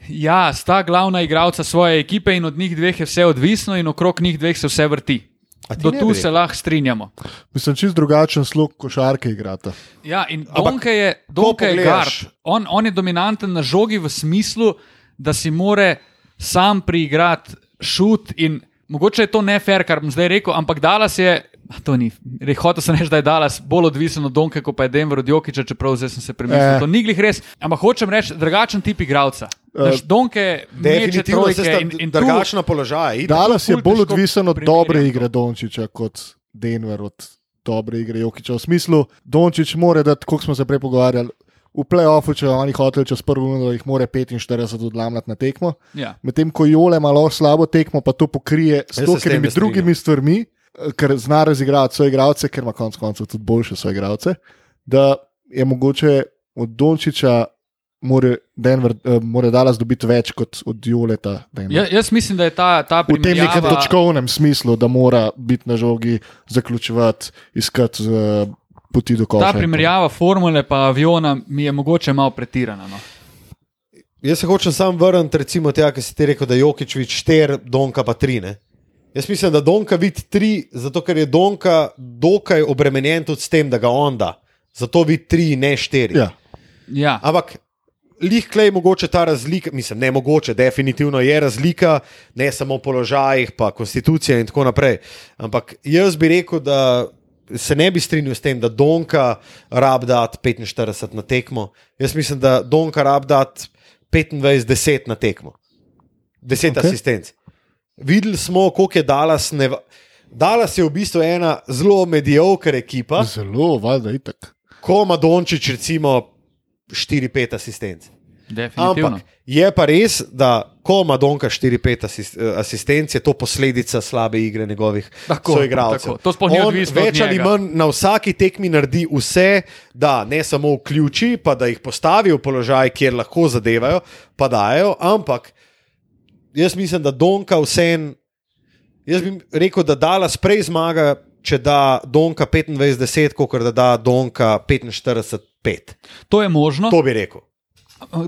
Ja, sta glavna igralca svoje ekipe in od njih dveh je vse odvisno in okrog njih dveh se vse vrti. Do tu se lahko strinjamo. Mislim, čist drugačen slog košarke igrata. Ja, in Donke je, Donke je gard. On, on je dominanten na žogi v smislu, da si more sam priigrati šut. In mogoče je to ne fair, kar bom zdaj rekel, ampak Dallas je. A To ni. Hotel sem reči, da je Dallas bolj odvisen od Donke, kot pa je Denver od Jokiča, čeprav zdaj sem se premislil. Eh. Eh. To ni glih res. Ampak hočem reči, drugačen tip igralca. Uh, Donke meče Definitivno se trojke in, in drugačna položaja. Dallas je bolj odvisen od dobre to. igre Dončiča kot Denver od dobre igre Jokiča. V smislu, Dončić mora dati, kot smo se prej pogovarjali, v playoffu, če oni hotel čez prvo minuto, jih mora 45 odlamljati na tekmo. Ja. Medtem ko Jole ima lahko slabo tekmo, pa to pokrije s strinjam. drugimi stvarmi, eh, ker zna razigrati svoje igralce, ker ima konec koncev tudi boljše svoje igralce, da je mogoče od Dončiča. More, Denver, uh, more Dallas dobiti več kot od Juleta. Ja, jaz mislim, da je ta, ta primerjava... V tem nekem točkovnem smislu, da mora biti na žogi, zaključevati, iskati uh, poti do konca. Ta primerjava formule pa aviona mi je mogoče malo pretirana. No? Jaz se hočem sam vrniti, recimo, tega, ki si ti rekel, da je Jokič 4, Donka pa 3. Jaz mislim, da Donka vidi tri, zato ker je Donka dokaj obremenjen tudi s tem, da ga on da. Zato vidi tri, ne štiri. Ja. Ja. Ampak lihkle je mogoče ta razlika, mislim, ne mogoče, definitivno je razlika, ne samo v položajih, pa konstitucija in tako naprej. Ampak jaz bi rekel, da se ne bi strinjal s tem, da Donka rab dati 45 na tekmo. Jaz mislim, da Donka rab dati 25-10 na tekmo. 10 Ok. okay. asistenc. Videli smo, koliko je Dallas. Neva... Dallas je v bistvu ena zelo mediocre ekipa, Zelo, valjda, itak. ko ima Dončić recimo 4-5 asistenc. Definitivno. Ampak je pa res, da ko ima Donka 4-5 asist, asistenc, je to posledica slabe igre njegovih Tako, soigralcev. tako. To sploh ni On odvisno od Več ali manj na vsaki tekmi naredi vse, da ne samo vključi, pa da jih postavi v položaj, kjer lahko zadevajo, pa dajo, ampak jaz mislim, da Donka vsem. Jaz bi rekel, da Dallas prej zmaga, če da Donka 25-10, kot da da Donka 45-5. To je možno. To bi rekel.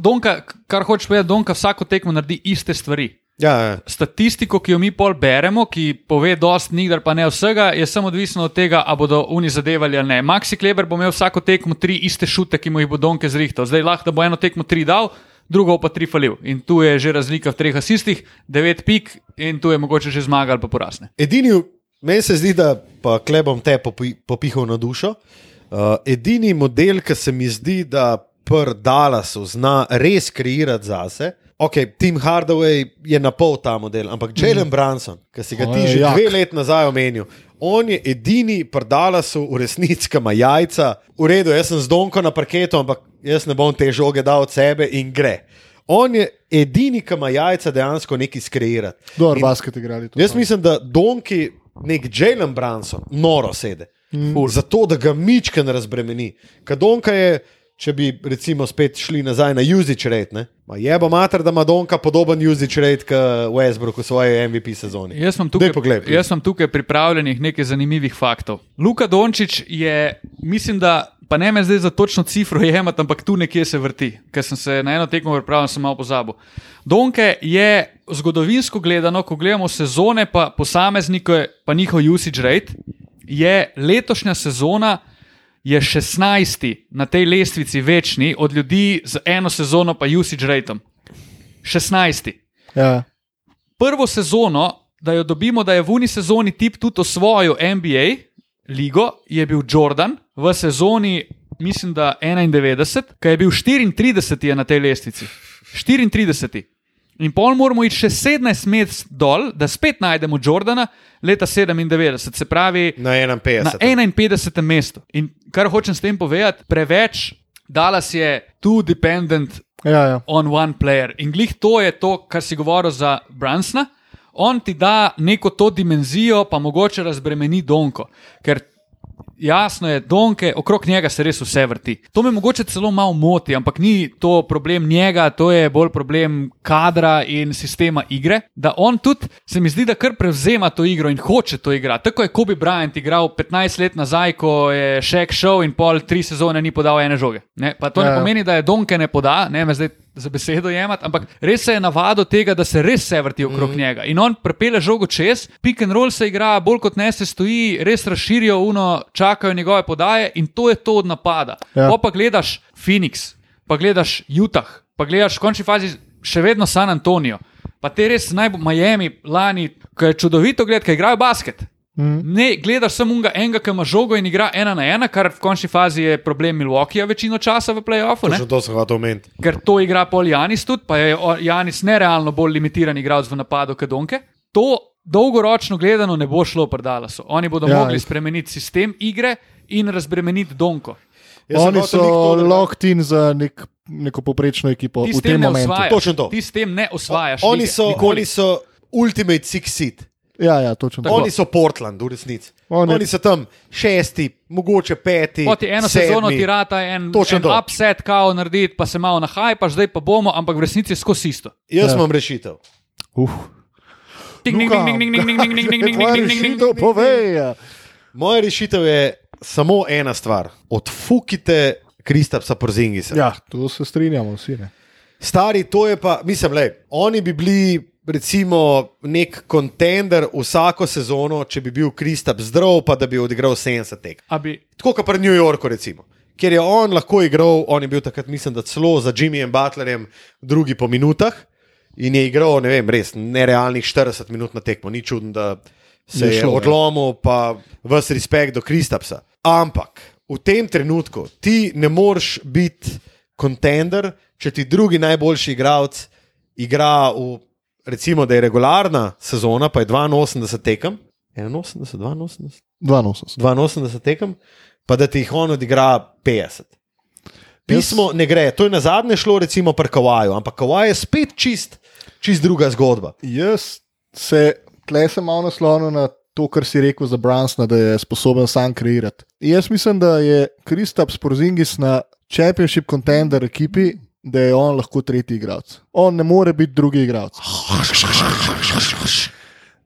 Donka, kar hočeš povedati, Donka vsako tekmo naredi iste stvari. Ja, ja. Statistiko, ki jo mi pol beremo, ki pove dosti, nikdar pa ne vsega, je samo odvisno od tega, ali bodo oni zadevali ali ne. Maxi Kleber bo imel vsako tekmo tri iste šute, ki mu jih bo Donke zrihtal. Zdaj lahko da bo eno tekmo tri dal, drugo pa tri falil. In tu je že razlika v treh asistih, devet pik in tu je mogoče že zmaga ali pa porasne. Edini, meni se zdi, da pa klebom te popi, popihal na dušo. Uh, edini model, ki se mi zdi, da pr Dallasu zna res kreirati zase. Ok, Tim Hardaway je na pol ta model, ampak Jalen mm. Branson, ki si ga ti že jak. dve leti nazaj omenil, on je edini pri Dallasu v resnici, ki ima jajca. V redu, jaz sem z Donko na parketu, ampak jaz ne bom te žoge dal od sebe in gre. On je edini, ki ima jajca dejansko nekaj skreirati. Dobro, basket igrali. Jaz pa. mislim, da Donki, nek Jalen Branson, noro sede. Mm. Zato, da ga mičken razbremeni. Ker Donka je, če bi recimo spet šli nazaj na usage rate, ne? Ma je bo mater, da ima Donka podoben usage rate kot Westbrook v svoji MVP sezoni. Jaz sem tukaj, please. jaz sem tukaj pripravljenih nekaj zanimivih faktov. Luka Dončić je, mislim, da pa ne me zdaj za točno cifro jemati, ampak tu nekje se vrti, ker sem se na eno tekmo pripravljal, sem malo pozabil. Donke je zgodovinsko gledano, ko gledamo sezone, pa posameznike, pa njihov usage rate, je letošnja sezona. Je 16. na tej lestvici večni od ljudi z eno sezono, pa usage rateom. 16 Ja. prvo sezono, da jo dobimo, da je v uni sezoni tip tudi osvojil NBA ligo, je bil Jordan v sezoni, mislim, da 91, ki je bil 34 je na tej lestvici. 34. In pol moramo iti še 17 met dol, da spet najdemo Jordana leta 97, se pravi Na 51. na 51. mestu. In kar hočem s tem povedati, preveč Dallas je too dependent Ja, ja. on one player. In glih to je to, kar si govoril za Bransona. On ti da neko to dimenzijo, pa mogoče razbremeni Donko. Ker jasno je, Donke, okrog njega se res vse vrti. To me mogoče celo malo moti, ampak ni to problem njega, to je bolj problem kadra in sistema igre. Da on tudi se mi zdi, da kar prevzema to igro in hoče to igrati. Tako je Kobe Bryant igral 15 let nazaj, ko je Shaq šel in pol tri sezone ni podal ene žoge. Ne? Pa to Ja, ne ja. pomeni, da je Donke ne poda, ne me zdaj za besedo jemati, ampak res se je navadil tega, da se res vse vrti okrog mm. njega. In on prepele žogo čez, pick and roll se igra, bolj kot ne se stoji, res razširijo uno, čakajo njegove podaje in to je to od napada. Ja. Ja. Pa gledaš Phoenix, pa gledaš Utah, pa gledaš v končni fazi še vedno San Antonijo. Pa te res najbolj Miami lani, ki je čudovito gledati, ki igrajo basket. Mm. Ne, gledaš samo unga enega, ki ima žogo in igra ena na ena, kar v končni fazi je problem Milwaukeeja večino časa v playoffu. ne. Točno to sem hotel omeniti. Ker to igra pol Janis tudi, pa je o- Janis nerealno bolj limitiran igralec v napadu kot Donke. To dolgoročno gledano ne bo šlo pri Dallasu. Oni bodo Ja. mogli spremeniti sistem igre in razbremeniti Donko. Jaz Oni so locked in za nek, neko poprečno ekipo Ti v s tem momentu. osvajaš. Točno to. Ti s tem ne osvajaš. Oni lige. so, Nikoli. oni so ultimate six seed. Ja, ja, točno tako. Oni so Portland, v resnici. Oni- Oni, so tam šesti, mogoče peti. Poti eno sedmi. sezono ti rata en, Točno en to. upset, kao narediti, pa se malo nahajpaš, zdaj pa bomo, ampak v resnici je skozi isto. Jaz Ja. imam rešitev. Uf. Ting, ting, rešitev povej. Moja rešitev je samo ena stvar. Odfukite Kristapsa Porzingisa. Ja, tu se strinjamo vsi. Ne? Stari, to je pa, mislim, le, oni bi bili. Recimo, nek kontender vsako sezono, če bi bil Kristap zdrav, pa da bi odigral 70 tek. Bi Tako kot pri New Yorku, recimo. Ker je on lahko igral, on je bil takrat, mislim, da celo za Jimmyjem Butlerjem, drugi po minutah in je igral, ne vem, res nerealnih 40 minut na tekmo. Ni čudno, da se Je je, šlo, je ja. odlomil, pa vse respekt do Kristapsa. Ampak v tem trenutku ti ne moreš biti kontender, če ti drugi najboljši igralec igra v, recimo, da je regularna sezona, pa je 82 tekem. 81, 82. 82. 82 tekem, pa da ti jih on odigra 50. Pismo ne gre, to je na zadnje šlo, recimo, pri Kawaju, ampak Kavaj je spet čist, čist druga zgodba. Jaz se tle sem malo naslonil na to, kar si rekel za Brunsona, da je sposoben sam kreirati. Jaz mislim, da je Kristaps Porzingis na Championship contender ekipi, da je on lahko tretji igralec. On ne more biti drugi igralec.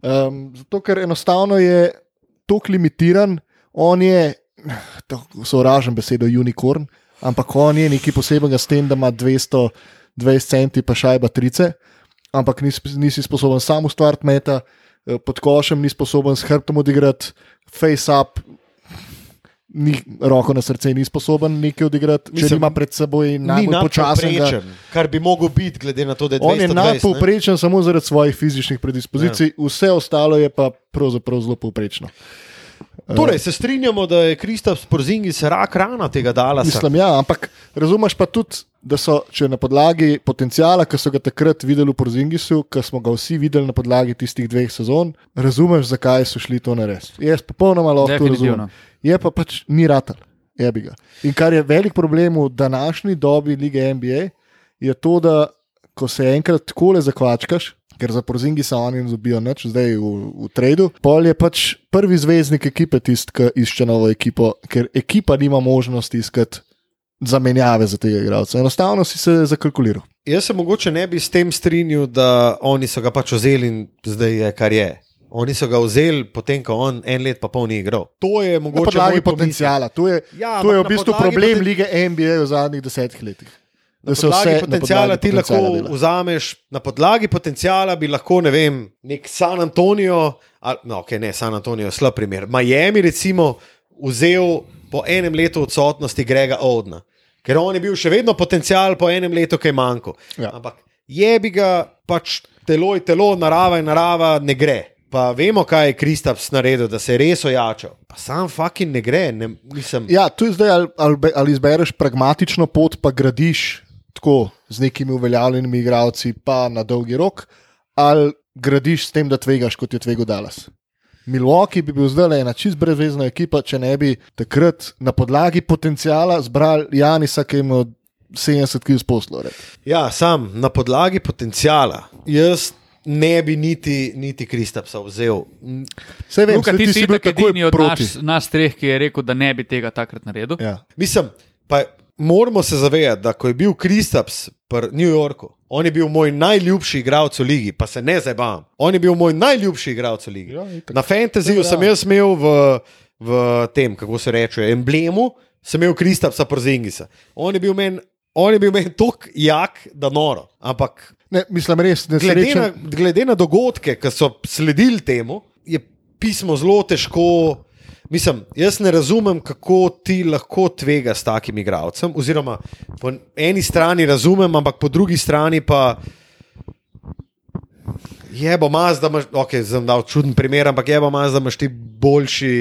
Um, zato, ker enostavno je tako limitiran, on je, sovražen besedo, unicorn, ampak on je nekaj posebnega s tem, da ima 220 centi pa šajba trice, ampak nisi, nisi sposoben sam ustvariti meta, eh, pod košem ni sposoben s hrbtom odigrati, face up. Ni, roko na srce ni sposoben nekaj odigrati, če Mislim, ima pred seboj najbolj počasnega. nadpovprečen, kar bi mogel biti, glede na to, da je 220. On je nadpovprečen samo zaradi svojih fizičnih predispozicij, ja. vse ostalo je pa pravzaprav zelo povprečno. Torej, se strinjamo, da je Kristap Sporzingis rak rana tega Dalasa. Mislim, ja, ampak razumeš pa tudi, da so, če na podlagi potencijala, ki so ga takrat videli v Porzingisu, ki smo ga vsi videli na podlagi tistih dveh sezon, razumeš, zakaj so šli to narediti. Jaz popolnoma lahko to razumem. Je pa pač ni ratal, je bi ga. In kar je velik problem v današnji dobi lige NBA, je to, da ko se enkrat takole zakvačkaš. Ker za Porzingisa oni ne dobijo nič, zdaj v, v tradu. Pol je pač prvi zvezdnik ekipe tisti, ki išče novo ekipo, ker ekipa nima možnosti iskati zamenjave za tega igralca. Enostavno si se zakalkuliral. Jaz se mogoče ne bi s tem strinjal, da oni so ga pač vzeli in zdaj je kar je. Oni so ga vzeli, potem ko on en let pa pol ni igral. To je mogoče moj pomislek. potencijala. To je, Ja, to je v bistvu problem poten- lige NBA v zadnjih desetih letih. Na podlagi vse na potencijala podlagi ti lahko potenciala dela. vzameš, na podlagi potencijala bi lahko, ne vem, nek San Antonijo, ali, no, ok, ne San Antonijo, slab primer. Miami, recimo, vzel po enem letu odsotnosti Grega Odna, ker on je bil še vedno potencijal po enem letu, ki je manjko. Ja. Ampak je bi ga pač telo je telo, narava je narava, ne gre. Pa vemo, kaj je Kristaps naredil, da se je res ojačal. Pa sam fucking ne gre, ne, mislim. Ja, tu je zdaj ali, ali, ali izbereš pragmatično pot, pa gradiš tako z nekimi uveljavljenimi igralci, pa na dolgi rok, ali gradiš s tem, da tvegaš, kot je tvegal Dallas. Milwaukee bi bil zdaj le ena čist brezvezna ekipa, če ne bi takrat na podlagi potencijala zbrali Janisa, ki imel 70 kg poslov. Ja, sam na podlagi potencijala. Jaz ne bi niti, niti Kristapsa vzel. Vse vem, Luka, saj ti ti si bil itak takoj edini od nas, nas treh, ki je rekel, da ne bi tega takrat naredil. Ja. Mislim, pa moramo se zavedati, da ko je bil Kristaps v New Yorku, on je bil moj najljubši igralec v ligi, pa se ne zabavam. On je bil moj najljubši igralec v ligi. Ja, itak. Na fantasyju Ja. sem jaz imel v, v tem, kako se reče, emblemu, sem imel Kristapsa Porzingisa. On je bil meni. On je bil meni tako jak, da noro. Ampak Ne, mislim, res, ne glede na, srečen. glede na dogodke, ki so sledili temu, je pismo zelo težko. Mislim, jaz ne razumem, kako ti lahko tvega s takim igralcem. Oziroma, po eni strani razumem, ampak po drugi strani pa. Je bo maz, da imaš, ok, sem dal čuden primer, ampak je bo maz, da imaš ti boljši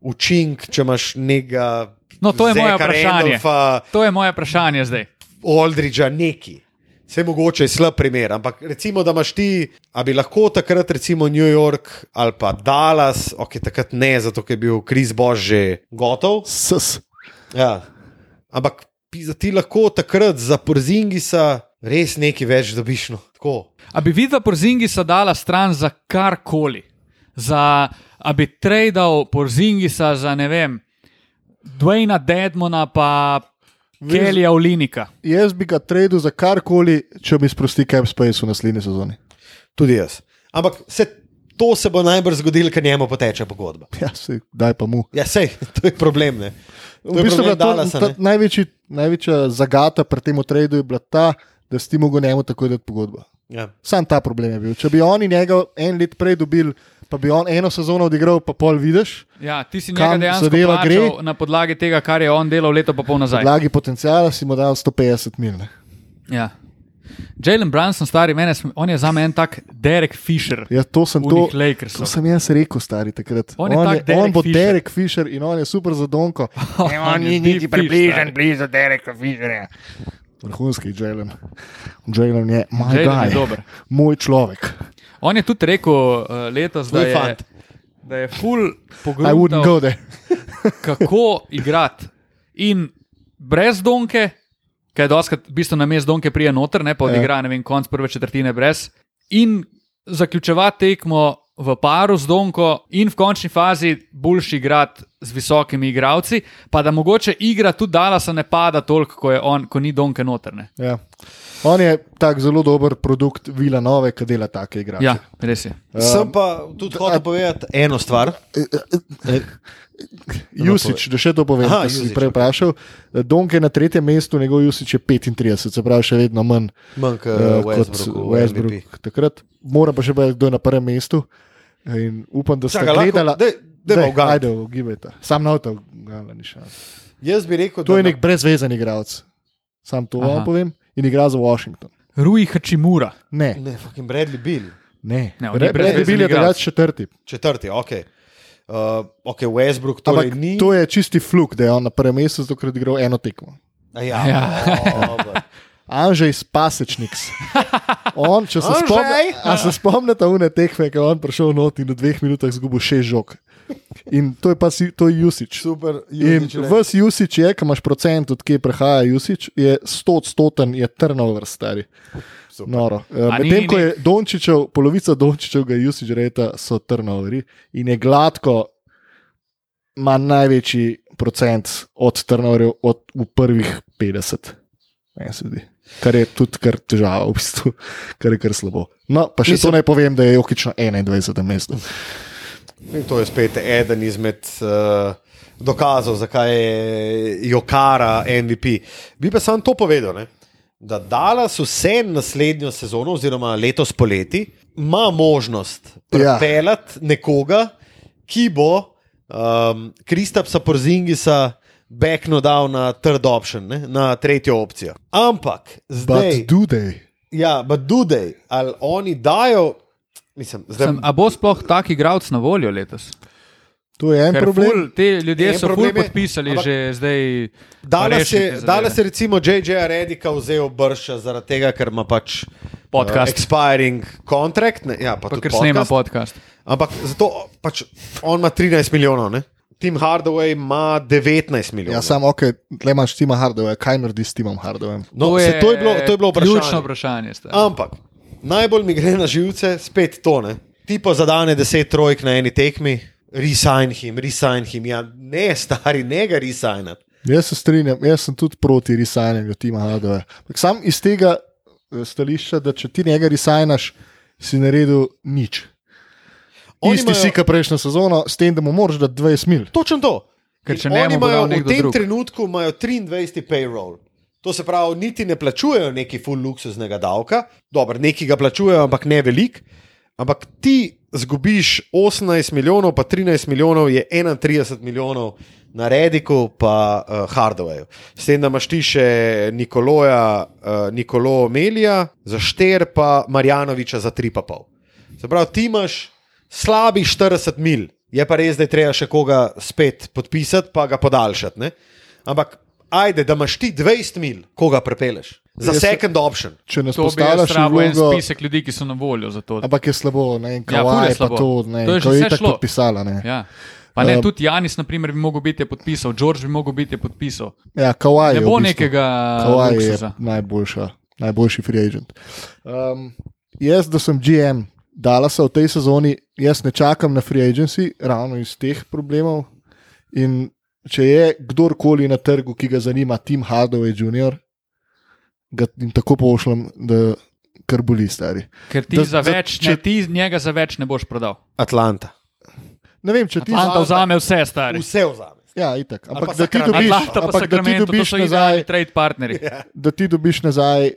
učinek, če imaš nekega. No, to je moje Zeka vprašanje. Randolfa, To je moje vprašanje zdaj. Aldridgea neki. Vse mogoče je slab primer, ampak recimo, da imaš ti, a bi lahko takrat, recimo New York ali pa Dallas, ok, takrat ne, zato ker je bil Kris Bož že gotov. Ss. Ja. Ampak ti lahko takrat za Porzingisa res nekaj več dobiš. No. Tako. A bi vidva Porzingisa dala stran za karkoli? Za, a bi tradal Porzingisa za ne vem, Dwayna Dedmona pa Kelija Olinika. Jaz bi ga tradil za karkoli, če mi sprosti Cap Space v naslednji sezoni. Tudi jaz. Ampak se, to se bo najbrž zgodilo, ker njemu poteče pogodba. Ja, sej, daj pa mu. Ja, sej, (laughs) to je problem. Ne. To V je bistvu problem je to, ta, največji, največja zagata pri tem tradu je bila ta, da si ti mogel njemu takoj dati pogodbo. Ja. Sam ta problem je bil. Če bi oni njega en let prej dobili, pa bi on eno sezono odigral, pa pol vidiš, Ja, ti si Kam njega dejansko gre? na podlagi tega, kar je on delal leto pa pol na nazaj. podlagi potencijala si mu dal 150 mil. Ne. Ja. Jalen Brunson, stari, mene, sm- on je za me en tak Derek Fisher. Ja, to sem to. Unih Lakersov. To sem jaz rekel, stari takrat. On je on, tak je, Derek on bo Fisher. Derek Fisher in on je super za Donko. (laughs) Ne, on ni je niti približen blizu Dereka Fisherja. Vrhunski Jalen. Jalen je Jalen je guy, dober. moj človek. On je tudi rekel uh, letos, da Tvoj je, fant. da je full there. (laughs) kako igrati. In brez donke, kaj je doskrat, v bistvu na mestu donke prije noter, ne pa Ja. odigra, ne vem, konc prve četrtine brez. In zaključevati tekmo v paru z donko in v končni fazi boljši igrati z visokimi igravci, pa da mogoče igra tudi Dalasa ne pada toliko, ko, je on, ko ni donke notrne. Ja. On je tak zelo dober produkt Vila Nove, ki dela take igre. Ja, res je. Sem pa tudi hotel povedati eno stvar. Jusič, da še to povem, Aha, kar si prej vprašal. Donk je na tretjem mestu, njegov Jusič je 35, se pravi še vedno manj Manj Westbrook. kot Westbrook. Takrat mora pa še vedeti, kdo je na prvem mestu. In upam, da ste gledali. Dajva ugant. Ajde, ugibajte. Sam na to, ni šans. Jaz bi rekel, To je nek brezvezen igralec. Sam to Aha. vam povem. In igra za Washington. Rui Hačimura. Ne, Ne, fucking Bradley Bill, ne. Ne, Red brezvezen Bill je drugač četrti. četrti, ok. Uh, ok, Westbrook torej Ampak ni. to je čisti fluk, da je on na prvem mestu, zato ker je igral eno tekmo. A Ja, Ja. Anžej Spasečniks. On, če se a se spomnite une tekme, ki je on prišel not in v dveh minutah zgubil šest žog. In to je pa to je Jusič. Super, In Jusič, ne. vs Jusič je, ki imaš procent, odkje prihaja Jusič, je 100 odstoten, je turnover stari. Eh, Medtem ko je Dončičev, polovica Dončičevega Jusič reta so turnoveri in je gladko, ima največji procent od turnoverjev od v prvih 50. Meni se zdi. Kar je tudi kar težava, v bistvu, kar je kar slabo. No, pa še Mislim- to naj povem, da je Jokič na 21. mestu. In to je spet eden izmed uh, dokazov, zakaj je Jokara MVP. Bi pa sam to povedal, ne? da Dallas vse naslednjo sezono, oziroma letos poleti, ima možnost Ja. pripeljati nekoga, ki bo um, Kristapsa Porzingisa backno dal na third option, ne? na tretjo opcijo. Ampak zdaj, But do they? ja, but do they, ali oni dajo, mislim, zdaj. Sem, a bo sploh tak igralec na voljo letos? To je en Ker problem. Ful, te ljudje so ful podpisali ampak- že zdaj. Danes rešili je, te zadeve. danes je recimo J.J. Redika vzel brša zaradi tega, ker ima pač Podcast. Uh, expiring contract. Ne, ja, pa Pa ker snema podcast. podcast. Ampak zato pač on ima 13 milijonov, ne? Tim Hardaway ima 19 milijonov. Ja, samo ok, le imaš Tima Hardaway, kaj naredi s Timom Hardawayem? no, to, je, to, je bilo, to je bilo vprašanje. Ključno vprašanje. stari. Ampak najbolj mi gre na živce spet to, ne? ti pa zadane 10 trojk na eni tekmi, resign him, resign him. Ja, ne, stari, ne ga resignati. Jaz se strinjam, jaz sem tudi proti resigningu Tima. Ampak Sam iz tega eh, stališča, da če ti njega resignaš, si naredil nič. Oni Isti imajo- si, kot prejšnjo sezono, s tem, da mu moraš dati 20 mil. Točno to. Ker če ne, oni mu bo imajo v tem drug. trenutku imajo 23 payroll. To se pravi, niti ne plačujejo neki full luksuznega davka, dobro, neki ga plačujejo, ampak ne velik. Ampak ti zgubiš 18 milijonov, pa 13 milijonov je 31 milijonov na Rediku, pa uh, Hardawayu. S tem, da imaš ti še Nikoloja, uh, Nikolo Melija za 4, pa Marjanoviča za 3,5. Se pravi, ti imaš slabih 40 mil, je pa res, da je treba še koga spet podpisati, pa ga podaljšati. Ne? Ampak, ajde, da imaš ti 20 mil, koga prepeleš za Jaz se- second option. Če nas To bi jaz postavljaš v rabo en vlogo, spisek ljudi, ki so na voljo za to. ampak je slabo, ne vem, Ja, ful je je slabo. to, ne To je vem, že ko je vse tako šlo. podpisala. Ne. Ja. Pa ne, Um, tudi Janis, na primer, bi mogel biti podpisal, George bi mogel biti podpisal. Ja, Kawhi Ne je bo v bistvu. nekega Kawhi je luksuza. najboljša, najboljši free agent. Um, jaz, da sem GM Dallasa v tej sezoni, jaz ne čakam na free agency, ravno iz teh problemov. In če je kdorkoli na trgu, ki ga zanima, Tim Hardaway Jr., ga jim tako pošljem, da kar boli stari. Ker ti Da- za za- več, če- ne, ti njega za več ne boš prodal. Atlanta. Ne vem, če ti Atlanta za- vzame vse, stari. Vse vzame. Ja, itak. Ampak pa da ti dobiš, Atlanta pa ampak, da ti dobiš nazaj, trade partnerji. da ti dobiš nazaj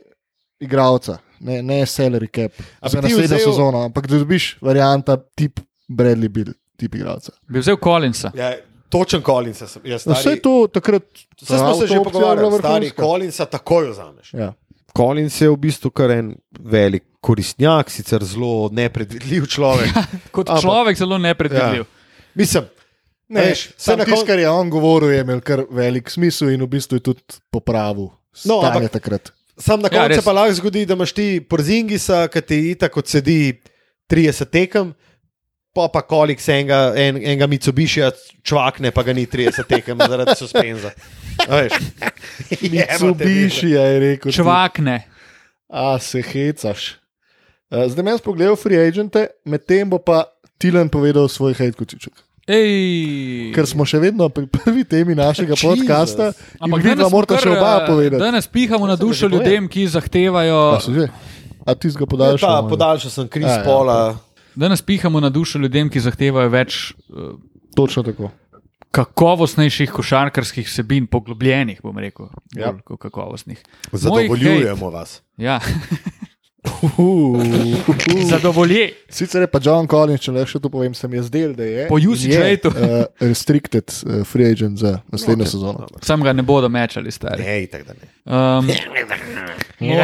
igralca, ne, ne salary cap A za naslednjo vzel- sezono, ampak da dobiš varianta tip Bradley Bill, tip igralca. Bi vzel Collinsa. Ja, točen Collinsa sem. Ja, No, Vse to takrat, Vse smo se že je pogovarjali, stari vrhunska. Collinsa takoj vzameš. Ja. Collins je v bistvu kar en velik koristnjak, sicer zelo nepredvidljiv človek. (laughs) Kot Ampak- človek zelo nepredvidljiv. Mislim, Ne, veš, vse na tisto, koncu- kar je on govoril, je imel kar velik smisel in v bistvu je tudi popravil No, stanje ampak- takrat. Sam na Ja, koncu res. pa lahko zgodi, da imaš ti porzingisa, ki ti itak odsedi 30 tekem, pa pa kolik se enega, en, enega Mitsubishija čvakne, pa ga ni 30 tekem zaradi suspenza. A veš? (laughs) Mitsubishi je rekel. ti. Čvakne. A se hecaš. Uh, zdaj me spogledal free agente, medtem bo pa Tilan povedal svoj hate kočiček. Ej. Ker smo še vedno pri prvi temi našega (laughs) Jesus. podcasta. Ampak smo morata kar, še oba eh, povedati. Danes pihamo na Ja, dušo ljudem, ki zahtevajo. A? A ti si ga Ja, podaljšal? ta, malo? podaljšal sem Kris Ja, ja, Pola. Danes pihamo na dušo ljudem, ki zahtevajo več uh, Točno tako. kakovostnejših košarkarskih vsebin, poglobljenih, bom rekel. Ja. Bolj kot kakovostnih. Zadovoljujemo vas. Ja. Uh, Zadovolje. Sicer je pa John Collins, če le še to povem, sem jaz del, da je. Po rateu. Uh, restricted uh, free agent za naslednjo Ok, sezono. Sam ga ne bodo mečali, stari. Ne, itak da ne. Um, moj,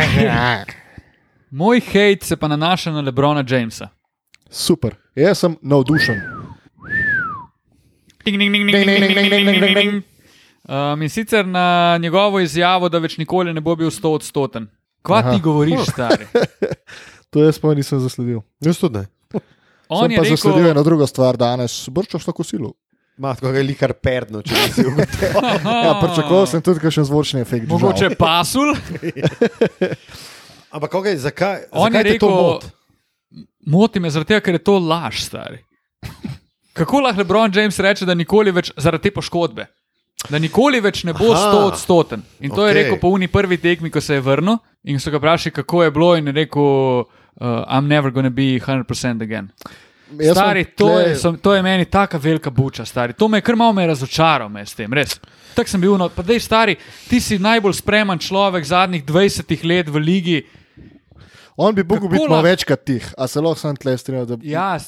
(laughs) moj hate se pa nanaša na Lebrona Jamesa. Super, jaz sem navdušen. Ding, ding, ding, ding, ding, ding, ding, ding, ding, ding. Um, in sicer na njegovo izjavo, da več nikoli ne bo bil 100 odstoten. Kva Aha. ti govoriš, stari? To jaz pa nisem zasledil. Jaz tudi ne. On Sem je pa rekel, zasledil eno drugo stvar danes, brčaš tako silo. Ma, tako je likar perdno, če si ugotovil. Ja, pričakoval sem tudi kakšen zvočni efekt. mogoče pasul. Ampak okay, zakaj, On zakaj je te to rekel, moti? me zaradi tega, ker je to laž, stari. Kako lahko Lebron James reče, da nikoli več zaradi te poškodbe, da nikoli več ne bo Aha. 100 odstoten. In to je Okej. rekel po uni prvi tekmi, ko se je vrnil in so ga vprašali, kako je bilo, in je rekel, uh, I'm never gonna be 100% again. Jaz Stari, to, tle- je, sem, to je meni taka velika buča, stari. To me je kar malo me razočaral me s tem, res. Tako sem bil, no, pa dej, stari, ti si najbolj spreman človek zadnjih 20 let v ligi. On bi mogel biti malo večkrat tih, a se lahko sam tle strinjam, da Ja,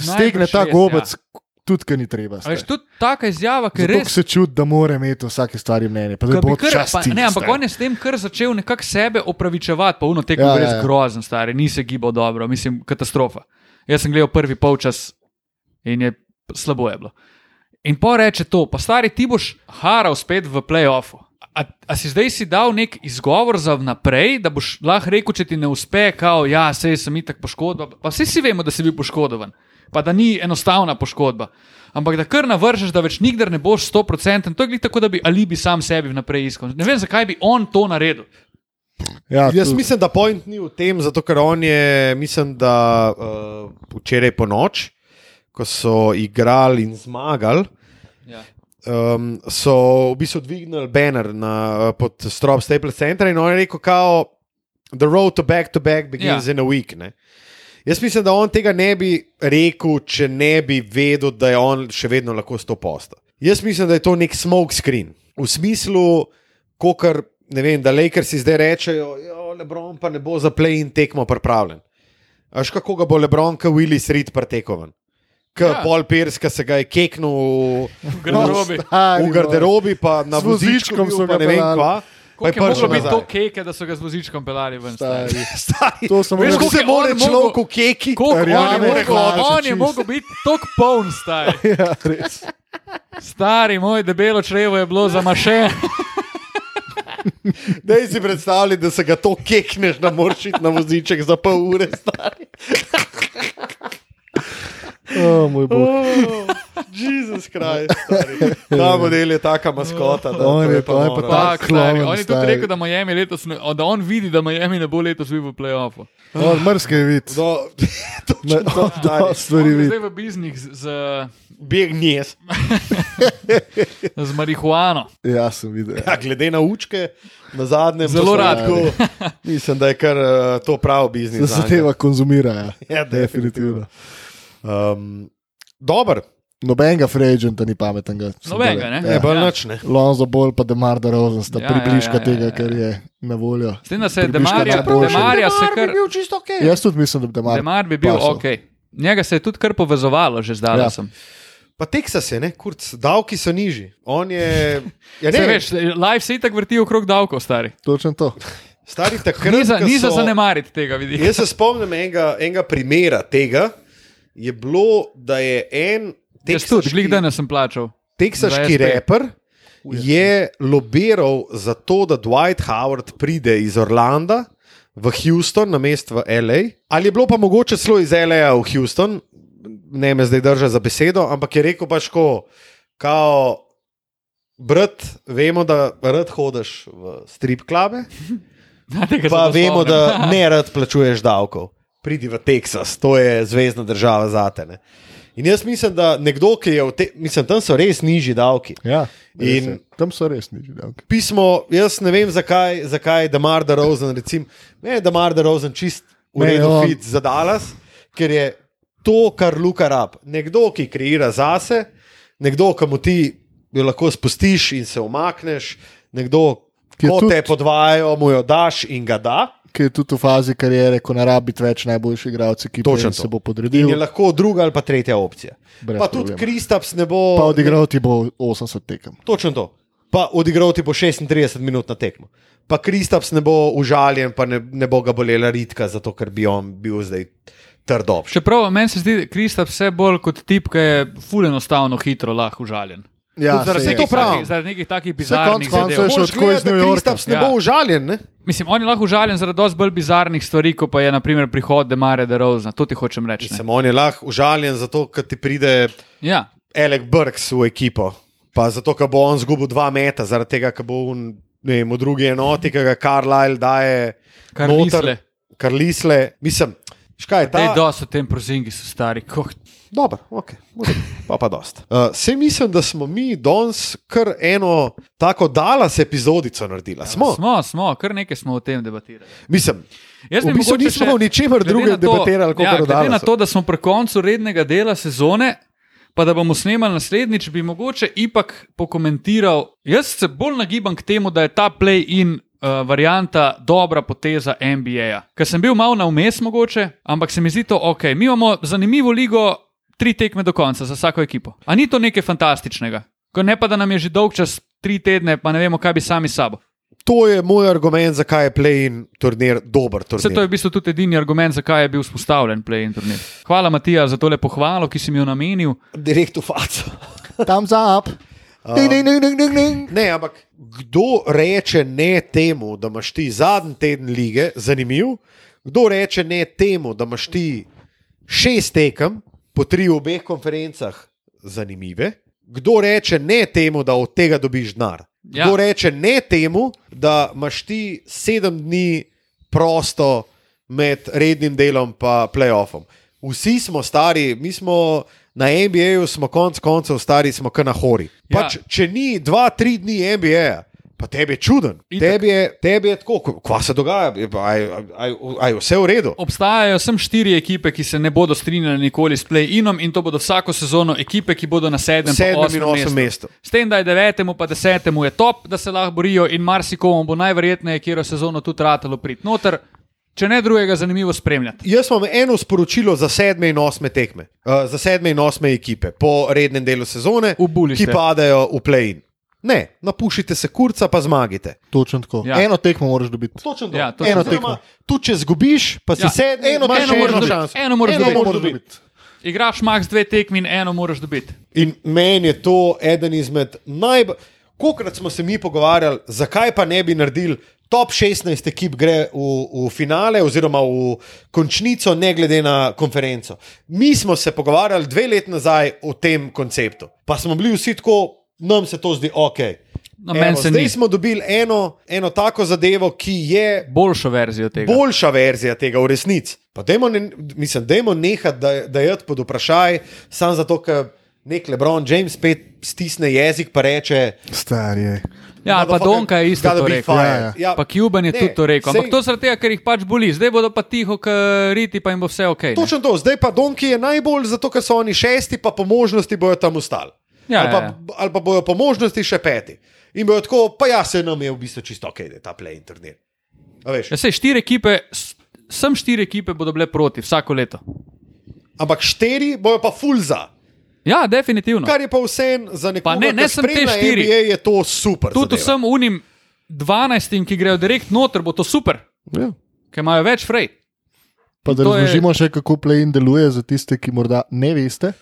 stegne ta gobec, Ja. tudi ki ni treba. Veš, tudi taka izjava, ki je res. se čuti, da mora imeti vsake stvari mnenje. Pa kar, pa, ne, ampak on je s tem kar začel nekako sebe opravičevati, pa uno tekmo Ja, ja, ja, res ja. grozen, stari, ni se gibal dobro, mislim, katastrofa. Jaz sem gledal prvi polčas in je slabo je bilo. In pa reče to, pa stari ti boš haral spet v playoffu. A, a si zdaj si dal nek izgovor za vnaprej, da boš lahko rekel, če ti ne uspe, kao, ja, sej sem itak poškodba. Pa vsi si vemo, da si bil poškodovan, pa da ni enostavna poškodba. Ampak da kar navržeš, da več nikdar ne boš 100%, to je glih tako, da bi alibi sam sebi vnaprej iskal. Ne vem, zakaj bi on to naredil. Ja, Jaz tudi. mislim, da point ni v tem, zato ker on je, mislim, da uh, včeraj po noč, ko so igrali in zmagali. Um, so v bistvu dvignili banner na, pod strop Staples Center in on je rekel, kao, the road to back to back begins Ja. ja. in a week. Ne? Jaz mislim, da on tega ne bi rekel, če ne bi vedel, da je on še vedno lahko sto posta. Jaz mislim, da je to nek smoke screen. V smislu, ne vem, da Lakersi zdaj rečejo, da Lebron pa ne bo za play-in tekmo pripravljen. Až kako ga bo Lebron, kot Willis Reed, pretekovan. K Ja. ja. Paul Pierce, ki se ga je keknul v garderobi. V garderobi, pa na vozičku ne vem kva. Pa je prišel biti to keke, da so ga z vozičkom pelali ven? stari? Stari. To sem mogel- kako se more človek v keki? Koliko on je mogel, on je mogel biti tako poln, stari. (laughs) Ja, res. Stari moj debelo črevo je bilo zamašeno. (laughs) Daj si predstavljati, da se ga to kekneš, da moraš iti na voziček za pol ure. stari. (laughs) O, moj bog. Oh, Jezus Kristus, stari. Ta model je taka maskota. Da, On to je- to je pa noro. tak- Tak, stari. kloven, On je tudi stari. rekel, da, Miami letos ne, da on vidi, da Miami ne bo letos bil v playoffu. On mrske je vid. (laughs) Do, Ne, točno to, on stari. dosti stvari On je vid. zdaj v biznis z, Beg njes. (laughs) z marihuano. Ja, sem videl. Ja, glede na učke, na zadnjem Zelo rad. posnetku, Mislim, da je kar uh, to pravi biznis. Da se tega konzumira. Ja. Ja, definitivno. Definitivno. Um, Dober, Nobenega fragenta ni pametnega. Nobenega, ne? Ja. bolj Ja. nič. Ne. Lonzo Ball pa Demar DeRozan sta Ja, ja, ja, približka ja, ja, tega, ja, kar ja. je na voljo. S tem, da se Demarja, najboljši. Demarja se kar. bil čisto ok. Jaz tudi mislim, da bi Demar. Demar bi bil pasal. ok. Njega se je tudi kar povezovalo, že zdaj Ja. sem. Pa Teksas je, ne, kurc, davki so nižji. On je, (laughs) ja, Se ne, veš, live se itak vrti okrog davkov, stari. Točno to. stari takrat. Ni za, ni za so- zanemariti tega, vidiš. Jaz se spomnim enega, enega primera tega. Je bilo, da je en Jaz tudi, teksaški, danes sem plačal. teksaški reper je lobiral za to, da Dwight Howard pride iz Orlanda v Houston, na mesto v LA. Ali je bilo pa mogoče celo iz LA v Houston, ne me zdaj drža za besedo, ampak je rekel pač ko, kao, brat, vemo, da rad hodiš v strip (laughs) se Pa vemo, da (laughs) ne rad plačuješ davkov. Pridi v Teksas, to je zvezdna država za te. Ne? In jaz mislim, da nekdo, ki je v tem, mislim, tam so res nižji davki. Ja, res In- je. tam so res nižji davki. Pismo, jaz ne vem, zakaj, zakaj da Mar da Rosen, recimo, ne da Mar da Rosen čist on- fit za Dallas, ker je to, kar Luka rab. Nekdo, ki kreira zase, nekdo, ki mu ti jo lahko spustiš in se umakneš, nekdo, Ki je te podvajajo, mu jo daš in ga da. Ki je tudi v fazi kariere, ko ne rabi več najboljši igralec, ki Točno to. se bo In podredil. je lahko druga ali pa tretja opcija. Brez pa tudi problema. Kristaps ne bo. Pa odigral ti bo 80 tekem. Točno to. pa odigral ti po 36 minut na tekmo. Pa Kristaps ne bo užaljen, pa ne, ne bo ga bolela ritka, zato ker bi on bil zdaj trdobš. Čeprav meni se zdi, da Kristap vse bolj kot tip, ki je ful enostavno hitro lahko užaljen. Ja, zaradi, to nekih takih, zaradi nekih takih konec bizarnih koncev zadev. je šel Moraš tako iz New Yorka. Ne Ja. bo užaljen. Ne? Mislim, on je lahko užaljen zaradi dosti bolj bizarnih stvari, kot pa je naprimer prihod Demare de Rosa. To ti hočem reči. ne. Samo on je lahko užaljen, zato ker ti pride Ja, Alec Burks v ekipo. Pa zato, ker bo on zgubil dva meta, zaradi tega, ker bo on, ne vem, v drugi enoti, ki ga Carlisle daje. kar misle. Kar lisle. Mislim, škaj Dej ta. dosti o tem prozingi so stari. Koh, Dobro, ok, pa pa dost. (laughs) Uh, se mislim, da smo mi danes kar eno tako dalas epizodico naredili. Smo. smo, smo, kar nekaj smo o tem debatirali. Mislim, Jaz v bi bistvu mogoče nismo še- o ničemer drugem debatirali, kot ja, o glede na to, da smo pri koncu rednega dela sezone, pa da bomo snemali naslednjič, bi mogoče ipak pokomentiral. Jaz se bolj nagibam k temu, da je ta play-in uh, varianta dobra poteza NBA-ja. Ker sem bil malo na vmes mogoče, ampak se mi zdi to ok. Mi imamo zanimivo ligo, tri tekme do konca za vsako ekipo. A ni to nekaj fantastičnega? Ko ne pa, da nam je že dolg čas, tri tedne, pa ne vemo, kaj bi sami sabo. To je moj argument, zakaj je play-in turnir dober Vse to turnir. je v bistvu tudi edini argument, zakaj je bil vzpostavljen play-in turnir. Hvala, Matija, za tole pohvalo, ki si mi jo namenil. Direkt v faco. (laughs) Thumbs up. (laughs) Ding, ding, ding, ding, ding, ding. Ne, ampak kdo reče ne temu, da imaš ti zadnji teden lige, zanimiv? Kdo reče ne temu, da imaš ti šest tekem, po tri v obeh konferencah, zanimive? Kdo reče ne temu, da od tega dobiš denar? Ja. Kdo reče ne temu, da imaš ti sedem dni prosto med rednim delom in playoffom? Vsi smo stari, mi smo na NBA-ju, smo konec koncev stari, smo kar na hori. Ja. Pač, če ni dva, tri dni NBA, pa tebi je čuden, tebi je, tebi je tako, kva se dogaja, aj vse v redu. Obstajajo sem štiri ekipe, ki se ne bodo strinjali nikoli s play-inom in to bodo vsako sezono ekipe, ki bodo na sedmem, Sedmem in osmem mestu. mestu. S tem, da je devetemu, pa desetemu je top, da se lahko borijo in marsikomu bo najverjetneje, kjer sezono tudi ratalo prid noter, če ne drugega, zanimivo spremljati. Jaz imam eno sporočilo za sedme in osme tekme, uh, za sedme in osme ekipe po rednem delu sezone, ki padajo v play-in. Ne, napušite se kurca, pa zmagite. Točno tako. Ja. Eno tekmo moraš dobiti. Točno to. Ja, točno eno to. tekmo. Tu, če zgubiš, pa si Ja. sedmi, Eno- eno še moraš eno dobiti. Eno moraš Eno dobiti. moraš dobiti. Igraš max dve tekmi in eno moraš dobiti. In meni je to eden izmed najbolj. Kokrat smo se mi pogovarjali, zakaj pa ne bi naredili top 16 ekip gre v, v finale oziroma v končnico, ne glede na konferenco. Mi smo se pogovarjali dve leti nazaj o tem konceptu, pa smo bili vsi tako, nam se to zdi ok. No, se zdaj ni. smo dobili eno, eno tako zadevo, ki je Boljšo verzijo tega. boljša verzija tega v resnici. Pa dajmo, ne, mislim, dajmo nehati, da, da je pod vprašaj, samo zato, ker nek Lebron James spet stisne jezik in reče: Stari je. Ja, ali pa "Motherfucker, Donka je isto to be rekel. fired." Ja, ja. Ja, Pa Cuban je ne, tudi to rekel. Ampak sej- to zaradi tega, ker jih pač boli. Zdaj bodo pa tiho, ker riti, pa jim bo vse ok. ne. Točno to, zdaj pa Donki je najbolj zato, ker so oni šesti, pa po možnosti bojo tam ostali. Ja, ali, pa, ja, ja. ali pa bojo po možnosti še peti. In bojo tako, pa ja, se nam je v bistvu čisto ok, da je ta play veš? Ja, sej, štiri ekipe, sem štiri ekipe bodo bile proti vsako leto. Ampak štiri bojo pa full za. Ja, definitivno. Kar je pa vse za nekoga, Pa ne- ne samo te spremlja štiri. NBA, je to super. Tudi zadeva. vsem unim 12, ki grejo direkt noter, bo to super, Ja. ker imajo več frej. Pa da To je- razložimo še, kako play-in deluje za tiste, ki morda ne veste.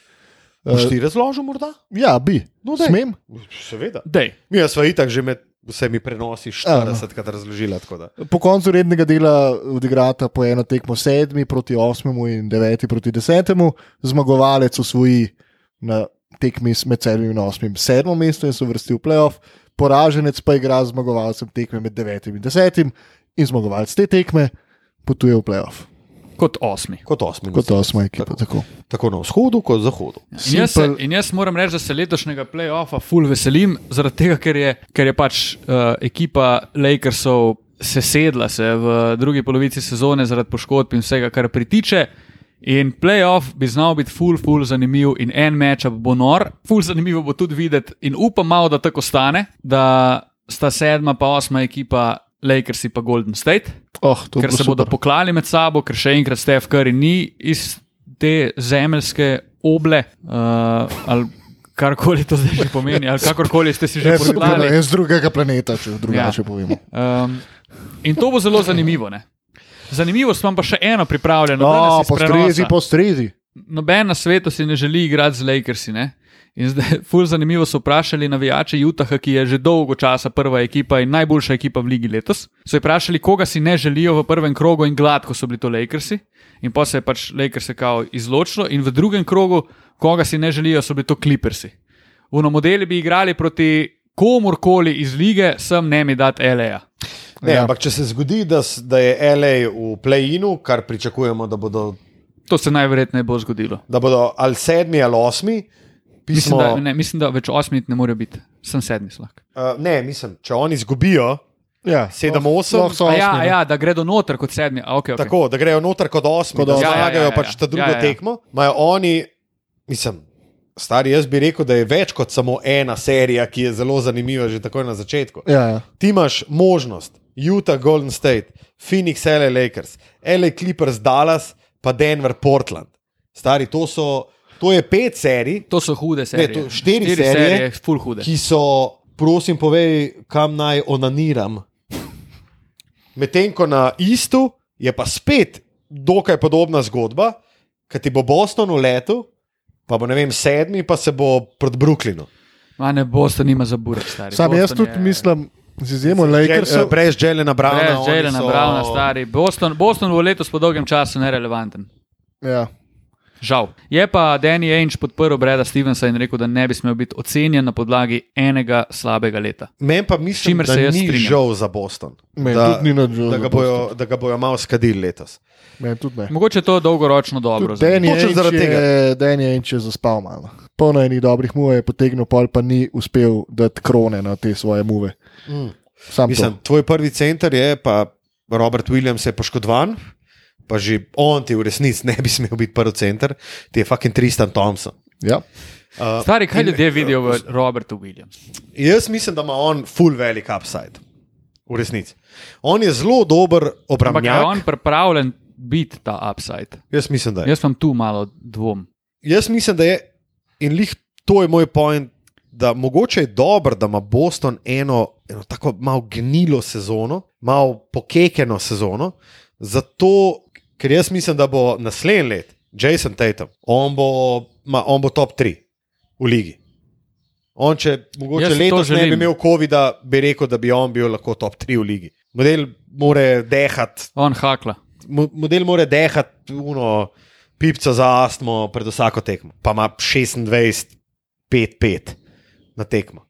Boš ti razložil, morda? Ja, bi. No, daj. Smem? Seveda. Dej. Mi smo itak že med vsemi prenosi Aha. 40krat razložili. tako da. Po koncu rednega dela odigrata po eno tekmo sedmi proti osmemu in deveti proti desetemu, zmagovalec osvoji na tekmi s- med sedmim in osmim sedmo mesto in se vrsti v playoff, poraženec pa igra z zmagovalcem tekme med devetim in desetim in zmagovalec te tekme potuje v playoff. Kot osmi. Kot osmi. Kot osma ekipa. Tako. Tako na vzhodu, kot na zahodu. In jaz, se, in jaz moram reči, da se letošnjega playoffa ful veselim, zaradi tega, ker je, ker je pač uh, ekipa Lakersov sesedla se v drugi polovici sezone zaradi poškodb in vsega, kar pritiče. In playoff bi znal biti ful, ful zanimiv, in en meč bo nor, ful zanimivo bo tudi videti. In upam malo, da tako stane, da sta sedma pa osma ekipa Lakersi pa Golden State Oh, ker se bodo super. poklali med sabo, ker še enkrat Stef Curry ni iz te zemeljske oble, uh, ali karkoli to zdaj že pomeni, ali kakorkoli ste si že poslali. jaz z drugega planeta, če drugače ja. povemo. Um, in to bo zelo zanimivo. Ne? Zanimivo imam pa še eno pripravljeno. No, postrezi, postrezi. Noben na svetu si ne želi igrati z Lakersi. Ne? In zdaj, (laughs) ful zanimivo so vprašali navijače Utaha, ki je že dolgo časa prva ekipa in najboljša ekipa v ligi letos. So jih vprašali, koga si ne želijo v prvem krogu, in gladko so bili to Lakersi. In pa se je pač Lakersi kao izločilo, in v drugem krogu, koga si ne želijo, so bili to Clippersi. V no modeli bi igrali proti komorkoli iz lige, sem ne mi dati LA. Ne, Ja. Ampak če se zgodi, da, da je LA v play-inu, kar pričakujemo, da bodo, To se najverjetneje bo zgodilo. da bodo ali sedmi ali osmi, Mislim pismo, da, ne, mislim, da več osmih ne more biti, sem sedmi slak. uh, ne, mislim, če oni izgubijo, Ja, 7-8. lahko so A ja, osmi, ja, da gredo noter kot sedmi. A, okay, okay. tako da grejo noter kot osmi, Kot da osmi. Ja, ja, zmagajo ja, ja, pač ta ja. drugo Ja, ja, ja. tekmo. Imajo oni, mislim, stari, jaz bi rekel, da je več kot samo ena serija, ki je zelo zanimiva že takoj na začetku. Ja, ja. Ti imaš možnost, Utah, Golden State, Phoenix, LA Lakers, LA Clippers, Dallas, pa Denver, Portland. Stari, to, so, to je pet serij, To so hude serije. to štiri štiri serije, serije, full hude. ki so, prosim, povej, kam naj onaniram. Medtem ko na istu je pa spet dokaj podobna zgodba, ki ti bo Boston v letu, pa bo ne vem, sedmi, pa se bo proti Brooklynu. Ma ne boste nima za burek, stari. Sam jaz Boston tudi je- mislim, z izjemo Lakersov. eh, Brez Jelena Browna. Brez Jelena so- Browna, stari. Boston, Boston bo letos po dolgem času nerelevanten. Ja. Žal. Je pa Danny Ainge podprl Breda Stevensa in rekel, da ne bi smel biti ocenjen na podlagi enega slabega leta. Meni pa mislim, da se ni strinjam. žal za Boston. Meni da, ni nič žal da, ga bojo, da ga bojo malo skadili letos. Meni tudi ne. Mogoče je to dolgoročno dobro. Danny Ainge zaradi je, Danny Ainge je zaspal malo. Polno enih dobrih muve je potegnil, pol pa ni uspel dati krone na te svoje muve. Mm. Sam Mislim, to. tvoj prvi center je, pa Robert Williams je poškodovan, pa že on ti v resnici ne bi (laughs) smel biti prvi center, ti je fucking Tristan Thompson. Ja. Uh, Stari, kaj in- ljudje vidijo v Robertu Williamsu? Jaz mislim, da ima on full velik upside. V resnici. On je zelo dober Ampak je on pripravljen biti ta upside? Jaz mislim, da je. Jaz imam tu malo dvom. Jaz mislim, da je. In lih to je moj point, da mogoče je dobro, da ima Boston eno, eno tako malo gnilo sezono, malo pokekeno sezono, zato ker jaz mislim, da bo naslednji let Jason Tatum, on bo, ma, on bo top 3 v ligi. On, če Jaz mogoče to letos ne bi imel COVID-a, bi rekel, da bi on bil lahko top 3 v ligi. Model more dehati, On hakla. mo- model more dehati, uno, pipco za astmo pred vsako tekmo, pa ima 26, 5-5 na tekmo.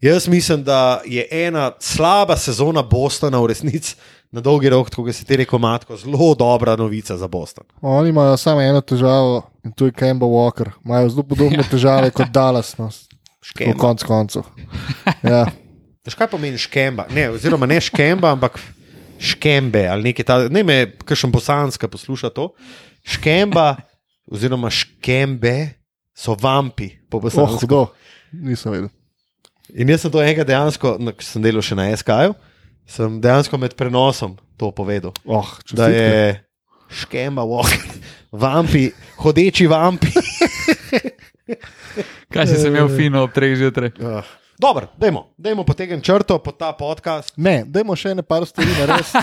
Jaz mislim, da je ena slaba sezona Bostona v resnici na dolgi rok, kot si ti rekel, matko, zelo dobra novica za Boston. Oni imajo samo eno težavo in to je Kemba Walker. Imajo zelo podobne (laughs) težave kot Dallas, no, v Škemba. konc koncev. (laughs) Ja. Veš, kaj pomeni škemba? Ne, oziroma ne škemba, ampak škembe ali nekaj takega. Ne me, kakšen bosanska posluša to. Škemba oziroma škembe so vampi po Oh, bosansko. hudo, nisem vedel. In jaz sem to enega dejansko, no, ko sem delal še na SKJ, sem dejansko med prenosom to povedal. Oh, Da je škemba, walker, vampi, hodeči vampi. (laughs) Kaj si se imel fino ob treh zjutraj? Uh, Dobro, dajmo, dajmo potegnem črto pod ta podcast. Ne, dajmo še ne par stvari narediti.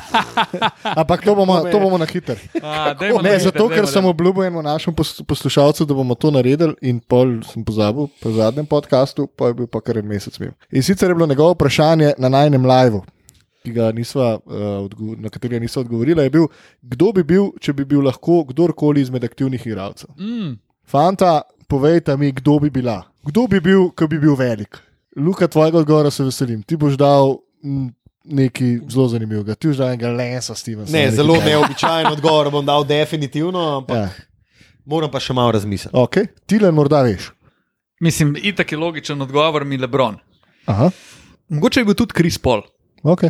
(laughs) Ampak to bomo, to bomo na hiter. A, dajmo Ne, na zato, ker dajmo, sem obljubil enemu našemu pos- poslušalcu, da bomo to naredili, in pol sem pozabil, po zadnjem podkastu, pa je bil pa kar en mesec mimo. In sicer je bilo njegovo vprašanje na najnem live, ki ga nisva, uh, odgo- na katerega nisva odgovorila, je bil, kdo bi bil, če bi bil lahko kdorkoli izmed aktivnih igralcev. Mm, Fanta, povejte mi, kdo bi bila. Kdo bi bil, ko bi bil velik? Luka, tvojega odgovora se veselim. Ti boš dal mm, nekaj zelo zanimivega. Ti boš dal enega Lensa Stevensa. Ne, zelo neobičajen (laughs) odgovor bom dal definitivno, ampak Ja. moram pa še malo razmisliti. Okay. Tilen, morda veš. mislim, itak je logičen odgovor mi Lebron. Aha, Mogoče je bil tudi Kris Paul. okay.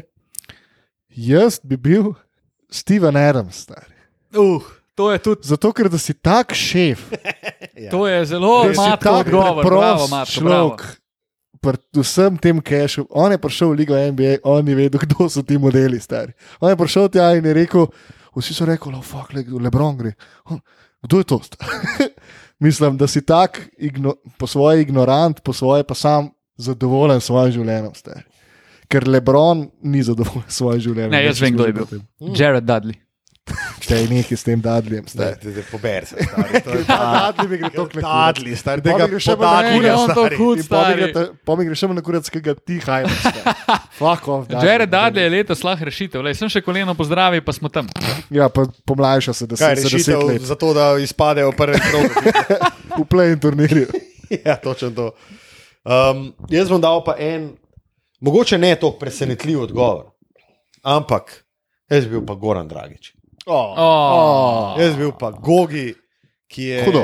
Jaz bi bil Steven Adams. Stari. Uh, to je tudi. Zato, ker da si tak šef, (laughs) Ja. To je zelo tak odgovor. Bravo. človek. Pred vsem tem kešu, on je prišel v Ligo NBA, on je vedel, kdo so ti modeli stari. On je prišel tja in je rekel, vsi so rekli, oh, fuck, le, Lebron gre. On, kdo je to? (laughs) Mislim, da si tak igno, po svoje ignorant, po svoje pa sam zadovoljen s svojim življenjem. Stari. Ker Lebron ni zadovoljen s svojim življenjem. Ne, jaz vem, kdo je bil. tem. Jared Dudley. Če je nekaj s tem dadljem. Pober se. To (laughs) Dudley mi gre na kurat. Dadli, stari, Da ga še podati, ne, on to hud, stari. Pa mi gre še na kurat, ki ga ti hajmaš. (laughs) Fuck off. Dudley. Jared Dudley je letos lahko rešitev. Lej, sem še koleno pozdravi, pa smo tam. Ja, pa pomlajša se, da se rešitev let za to, da izpadejo v prvem krogu? (laughs) v play turnirju. ja, točno to. Um, jaz bom dal pa en, mogoče ne tako presenetljiv odgovor, ampak jaz bi bil pa Goran Dragič. Oh. Oh. Jaz bi bil pa Gogi, ki je. Hudo.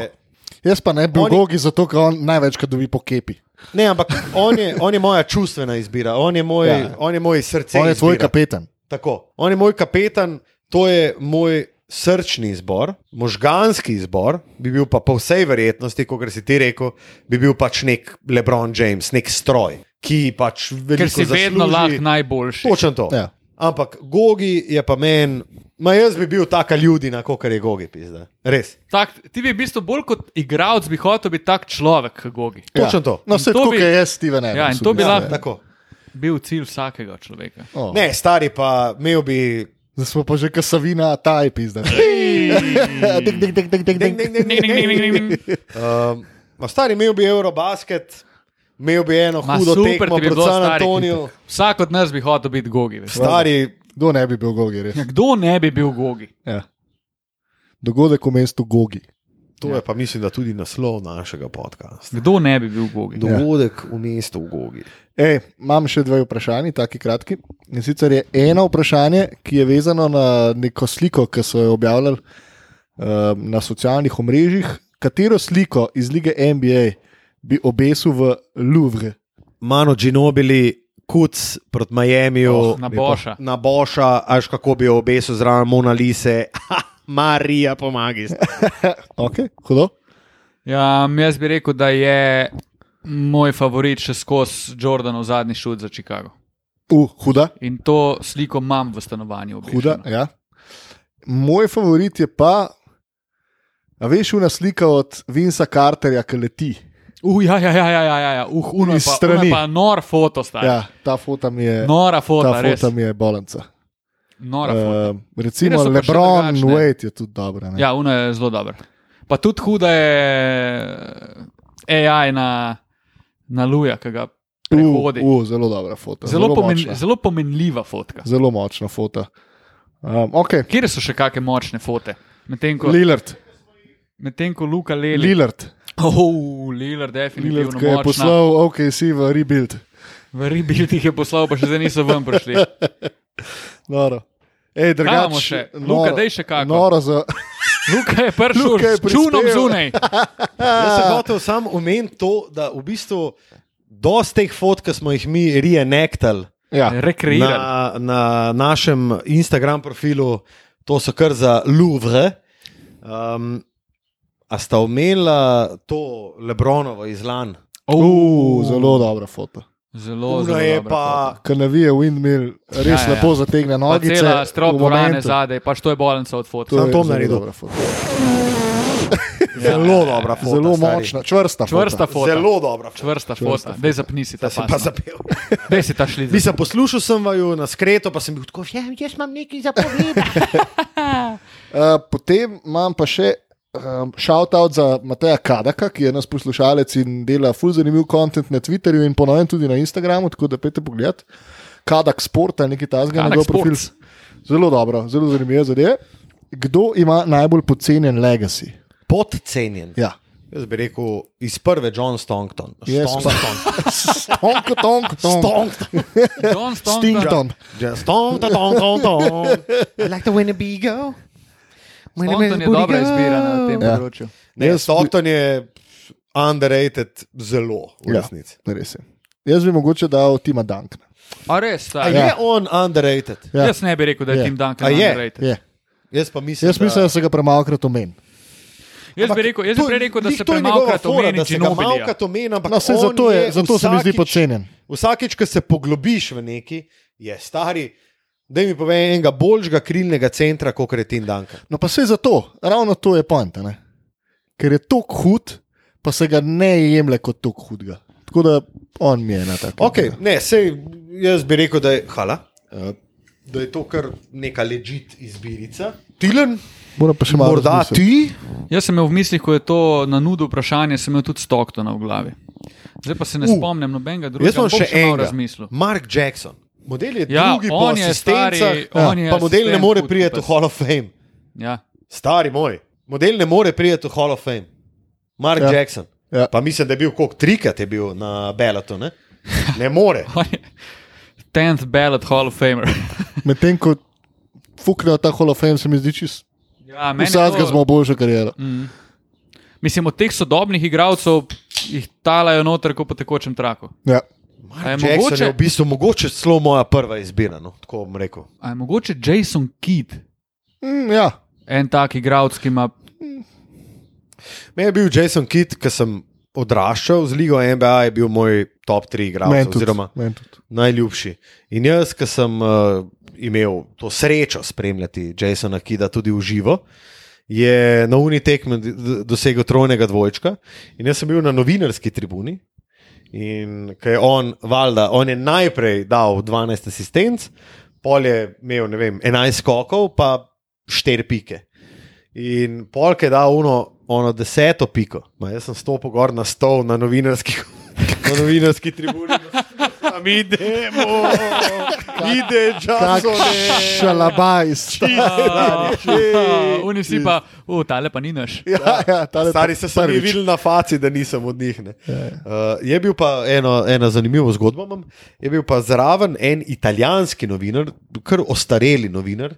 Jaz pa ne bi bil Oni- Gogi, zato ker on največkrat dobi po kepi. Ne, ampak on je, on je moja čustvena izbira, on je moj, Ja. on je moj srce. On je tvoj izbira. kapetan. Tako. On je moj kapetan, to je moj srčni izbor, možganski izbor, bi bil pa po vsej verjetnosti, kot si ti rekel, bi bil pač nek LeBron James, nek stroj, ki pač veliko Ker si vedno lahko najboljši. Točno to. Ja. Ampak Gogi je pa meni, ma jaz bi bil taka ljudina, kot je Gogi, pizda. Res. Tak, ti bi v bistvu bolj kot igralec bi hotel biti tak človek, kot Gogi. Točno to. No, vse to kot je jaz, Steven Adams. Ja, in v to bi lahko- Tako. Bil cilj vsakega človeka. Oh. Ne, stari pa imel bi. Zdaj smo pa že kasavina, ta je pizda. Ding, ding, ding, ding, ding, Ding, ding. ding, ding, Ning, ning, ning, ning, (laughs) ning. Um, ma stari imel bi Eurobasket, imel bi eno Ma hudo super tekmo bi proti San stari. Antoniju. (laughs) Vsak od nas bi hotel biti Gogi. veš. Stari, Kdo ne bi bil Gogi, res? Ja, Kdo ne bi bil Gogi? Ja. Dogodek v mestu Gogi. to je pa mislim, da tudi naslov našega podcasta. Kdo ne bi bil Gogi? Dogodek v mestu v Gogi. Ej, imam še dve vprašanji, taki kratki. In sicer je eno vprašanje, ki je vezano na neko sliko, ki so jo objavljali uh, na socialnih omrežjih. Katero sliko iz lige NBA bi obesil v Louvre? Mano Ginobili, Kuc proti Miamiju, Oh, na Boša. na Boša, až kako bi jo obesil zraven Mona Lise. (laughs) Marija, pomagi. (laughs) Okay, hudo. Ja, jaz bi rekel, da je moj favorit še skozi Jordanov zadnji šut za Chicago. Uh, huda, In to sliko imam v stanovanju. huda. obešeno. Ja. Moj favorit je pa, a veš, una slika od Vinca Carterja, ki leti. Uh, ja, ja, ja, ja, ja, ja. Uh, uno Iz pa, strani. pa nor foto, stari. Ja, ta foto mi je. Nora foto, Ta foto mi je bolanca. Nora foto. Uh, recimo pa še Lebron? Wade je tudi dobra. ne? Ja, uno je zelo dober. Pa tudi huda je AI na, na Luja, ki ga prehodi. Uh, uh, zelo dobra foto. Zelo, pomen, močna. zelo pomenljiva fotka. zelo močna foto. Um, okay. Kje so še kakšne močne fote? Medtem ko, Lillard, medtem ko Luka Leli. Lillard, Oh, Lillard, Lillard definitivno ki je močna. poslal OKC v rebuild. V Ribilt jih je poslal, pa še zdaj niso ven prišli. (laughs) Noro. Ej, Kaj imamo drugač, še? noro- Luka, daj še kako. Noro za, Luka je prišel (laughs) Luka je s čunom zunaj. (laughs) Jaz sem hotel samo omeniti to, da v bistvu dosti teh fotk, ki smo jih mi reenactali ja, Rekreirali. na, na našem Instagram profilu, to so kar za Louvre. Um, a sta omenila to Lebronovo iz Lan? uh, zelo dobra foto. Zelo, zelo je pa. Ker navije Windmill, res Ja, ja, ja. ja. lepo zategne Pa nogice. cela strop momentu. zadaj, pač to je bolnica od fotka. To je to zelo naredil. dobra foto. (laughs) Zelo dobra foto. Zelo stari. močna, čvrsta. Čvrsta foto. foto. Zelo dobra foto. Čvrsta foto. Dej zapni si ta sem pa zapel. (laughs) Dej si ta šli. Mislim, poslušal sem vaju na skreto, pa sem bil tako, ja, jaz imam nekaj za povedati. (laughs) Uh, potem imam pa še um, shout-out za Mateja Kadaka, ki je nas poslušalec in dela ful zanimiv kontent na Twitterju in ponovim tudi na Instagramu, tako da pete pogled. Kadak Sport ali nekaj tasga njegov profil. Zelo dobro, zelo zanimivo zadeve. Kdo ima najbolj pocenjen legacy? Podcenjen. Ja. Jaz bi rekel iz prve John Stonkton. Stonkton. Stonk, tonk, tonk. Stonkton. John Stonkton. Stonkton, Stonkton, Stonkton. (laughs) I like the Winnebago. Stonkton je dobra izbira na tem Ja. področju. Ne, Jaz bi- Stockton je underrated zelo v Ja. resnici. Res je. Jaz bi mogoče dal Tima Duncana. A res, A je Ja. on underrated? Ja. Jaz ne bi rekel, da je Je. Tim Duncan A je? underrated. Je. Jaz pa mislim, Jaz mislim, da se ga premalkrat omen. Jaz bi rekel, jaz bi prej rekel, da se to premalkrat fora, omeni da se ga Ginobilija. malkrat omeni, ampak No, zato, je, je zato se mi zdi vsakič- podcenjen. Vsakič, ko se poglobiš v neki, je stari. Da mi pove enega boljšega krilnega centra, kot je Tim Duncan. No, pa se zato, ravno to je point. a ne. ker je tako hud, pa se ga ne jemlje kot tako hudega. Tako da on mi je na tak. Okay, ne, sej, jaz bi rekel, da je, hala, uh, da je to kar neka ležit izbirica. Tilen, Moram pa še malo. morda razmisliti. ti. Jaz sem imel v mislih, ko je to na nudu vprašanje, sem imel tudi Stocktona v glavi. Zdaj pa se ne Uh, spomnim nobenega drugega. Jaz bom še malo enega. razmislil. Mark Jackson. Model je Ja, drugi po on je stari, asistencah, on je pa model ne more priti v. Hall of Fame. Ja. Stari moj, model ne more priti v Hall of Fame. Mark Ja. ja. Jackson. Ja. Pa mislim, da je bil koliko trikrat je bil na Belatu. Ne, (laughs) ne more. On je 10th ballot Hall of Famer. (laughs) Medtem ko fuknejo ta Hall of Fame, se mi zdi čist. Ja, je Vsakega to- smo boljša karijera. Mm. Mislim, od teh sodobnih igralcev jih talajo noter kot po tekočem traku. Ja. A je Jackson mogoče- je v bistvu mogoče celo moja prva izbira. No, tako bom rekel. A je mogoče Jason Kidd, Mm, ja. en tak igralec, ki ima. Meni je bil Jason Kidd, ki sem odraščal z Ligo NBA, je bil moj top 3 Meni igralec, oziroma tudi. najljubši. In jaz, ki sem uh, imel to srečo spremljati Jasona Kida tudi v živo, je na uni tekmi dosegel trojnega dvojčka. In jaz sem bil na novinarski tribuni. In ker je on, valjda, on je najprej dal 12 asistenc, pol je imel vem, 11 skokov, pa 4 pike. In polk je dal uno, ono deseto piko. Ma, jaz sem stopil gor na stol na novinarski, (laughs) na novinarski tribuni. Tam idemo, ide Kak čas. šalabajs. (laughs) Oni si pa, uh, tale pa ni naš. Ja, ja, Stari se sami videli na faci, da nisem od njih. ne. Ja, Uh, je bil pa eno, ena zanimiva zgodba. Imam. Je bil pa zraven en italijanski novinar, kar ostareli novinar,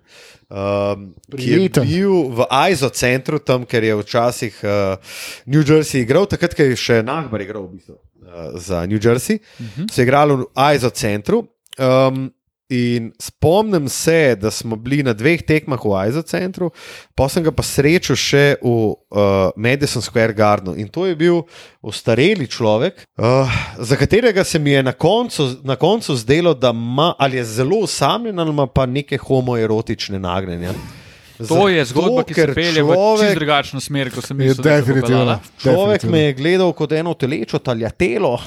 um, ki je bil v ISO centru, tam, ker je včasih uh, New Jersey igral, takrat, ko je še Nagbar igral v bistvu, za New Jersey, uh -huh. se je igral v ISO centru. Um, In spomnim se, da smo bili na dveh tekmah v ISO centru, pa sem ga pa srečal še v uh, Madison Square Gardenu. In to je bil ostareli človek, uh, za katerega se mi je na koncu, na koncu zdelo, da ima ali je zelo osamljen ali ima pa neke homoerotične nagnjenja. To je zgodba, ki se pelje v čisto človek, drugačno smer, kot sem mislil. bo definitivno. človek me je gledal kot eno telečo taljatelo. (laughs)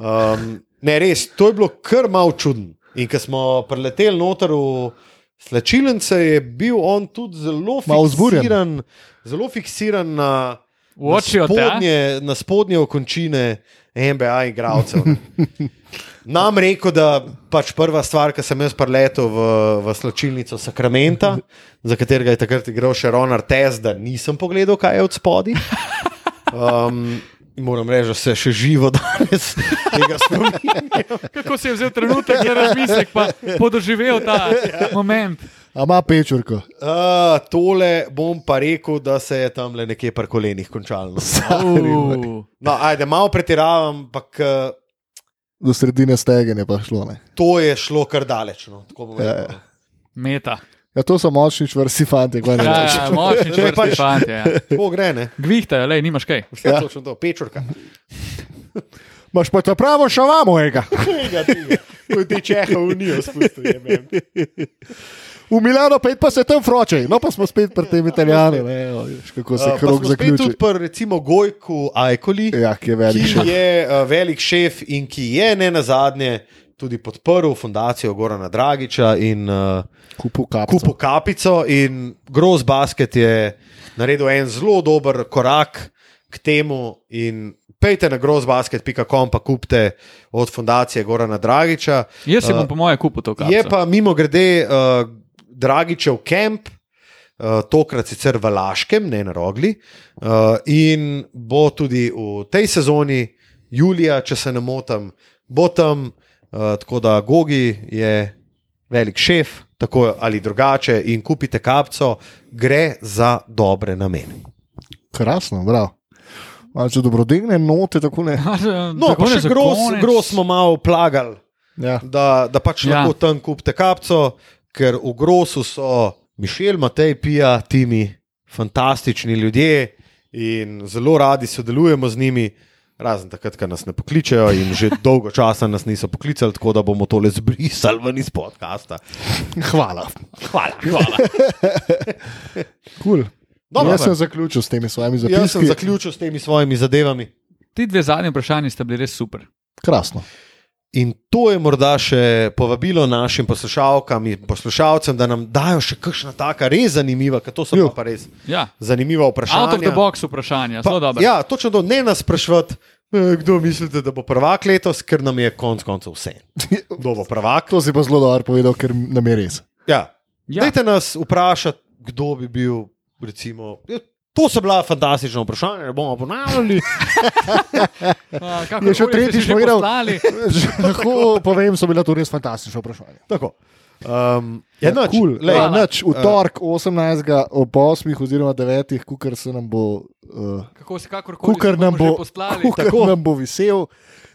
Um, ne, res, to je bilo kar malo čudno. In ko smo preleteli noter v slačilnice, je bil on tudi zelo fiksiran, zelo fiksiran na, V na, spodnje, na spodnje okončine NBA igralcev. (laughs) Nam rekel, da pač prva stvar, ki sem jaz preletel v, v slačilnico Sakramenta, za katerega je takrat igral še Ron Artes, da nisem pogledal, kaj je od spodaj. Um, moram reči, da se še živo danes tega spominjam. Kako si je vzel trenutek za razmislek, pa podoživel ta moment. A ima pečurko. Uh, tole bom pa rekel, da se je tam le nekje pri kolenih končalo. No, ajde, malo pretiravam, ampak uh, Do sredine stegene pa šlo. Ne. to je šlo kar daleč. No, tako bom Ja, rekel. meta. Ja, to so močni čvrsti fanti. kaj ne Ja, rečeš. ja, močni To čvrsti pač- fantje. Ja. (laughs) Tako gre, ne? Gvihtajo, le, nimaš kaj. Vse ja. točno to, pečurka. (laughs) Imaš pa ta pravo šavamo, ega. Tega. Ko ti čeha unijo spustil, je mem. (laughs) V Milano pa, pa se tam froče, no pa smo spet pri tem italijanu, ne, o, vidiš, kako se Uh, krog zaključi. tudi pri recimo Gojku Ajkoli. Ja, ki je velik ki še. je uh, velik šef in ki je ne na zadnje tudi podprl fundacijo Gorana Dragiča in uh, Kupu kapico. Kupo Kapico. In Gross Basket je naredil en zelo dober korak k temu. In pejte na grossbasket.com, pa kupite od fundacije Gorana Dragiča. Jaz si Uh, bom po moje kupil to kapico. Je pa mimo grede uh, Dragičev kamp. Uh, tokrat sicer v Laškem, ne na Rogli, uh, in bo tudi v tej sezoni, julija, če se ne motim, bo tam, uh, tako da Gogi je velik šef, tako ali drugače, in kupite kapco, gre za dobre namene. Krasno, bravo. Malce dobrodelne note, tako ne. No, pa še gros, gros smo malo plagali, Ja. da, da pač Ja. ja. lahko tam kupite kapco, ker v grosu so Mišel, Matej, Pija, Timi, fantastični ljudje in zelo radi sodelujemo z njimi. Razen takrat, ko nas ne pokličejo, in že (laughs) dolgo časa nas niso poklicali, tako da bomo tole zbrisali ven iz podcasta. Hvala. Hvala, hvala. (laughs) Cool. Dobro, Jaz sem zaključil s temi svojimi Jaz sem zaključil s temi svojimi zadevami. Ti dve zadnji vprašanji sta bili res super. Krasno. In to je morda še povabilo našim poslušalkam in poslušalcem, da nam dajo še kakšna taka res zanimiva, ker to so Jo. pa, pa res Ja. zanimiva Out of the vprašanja. box vprašanja, zelo dobro. ja, točno to, ne nas sprašvati, eh, kdo mislite, da bo prvak letos, ker nam je konec koncev vse. (laughs) Kdo bo prvak? To si pa zelo dobro povedal, ker nam je res. Ja. Ja. Dajte nas vprašati, kdo bi bil, recimo. To so bila fantastična vprašanja, ne bomo ponavljali. (laughs) Je še tretjič povedal. (laughs) (laughs) Lahko povem, so bila to res fantastična vprašanja. Tako. Um, je ja, cool. Lej, ja, nič, v torek 18. ob 8. oziroma 9. kukar se nam bo. Uh, Kako si kakorkoli Kukar se nam bo, kukar Tako. nam bo visel.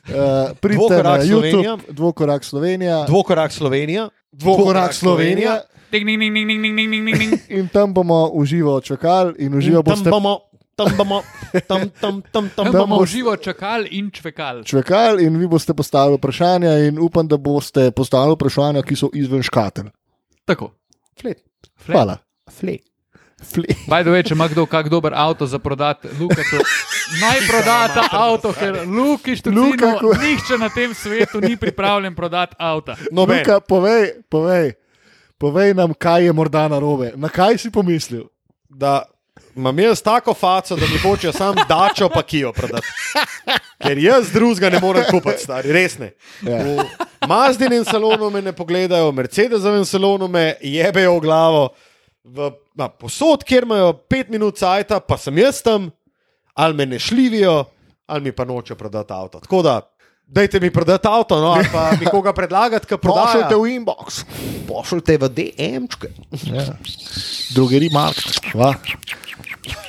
Uh, pridite Dvokorak na Slovenija. YouTube, dvokorak Slovenija, Dvokorak Slovenija. Dvokorak Slovenija. Ding, ding, ding, ding, ding, ding, ding, ding. (laughs) In tam bomo uživo čakali in uživo bomo. Tam bomo, tam bomo, tam, tam, tam, tam, tam bomo uživo čakali in čvekali. Čvekali in vi boste postavili vprašanja in upam, da boste postavili vprašanja, ki so izven škatel. Tako. Flet. Flet. Hvala. Flet. (laughs) The way, če ima kdo kak dober avto za prodati, Lukatu, (laughs) naj proda ta avto, ker Luki Luka, ko- nihče na tem svetu ni pripravljen prodati avta. Noben. Luka, povej, povej, povej nam, kaj je morda narobe. Na kaj si pomislil? Da imam jaz tako faco, da mi hočejo sam dačo pa kijo prodati. Ker jaz drugega ne morem kupiti, stari, res ne. Ja. V Mazdinem salonu me ne pogledajo, v Mercedesovem salonu me jebejo v glavo. V, na, posod, kjer imajo pet minut cajta, pa sem jaz tam, ali me ne šlivijo, ali mi pa nočejo prodati avto. Tako da, dajte mi prodati avto, no, ali pa (laughs) mi koga predlagati, ki prodaja. Pošljite v inbox. Pošljite v DM-čke. Ja. Drugeri mark. Va.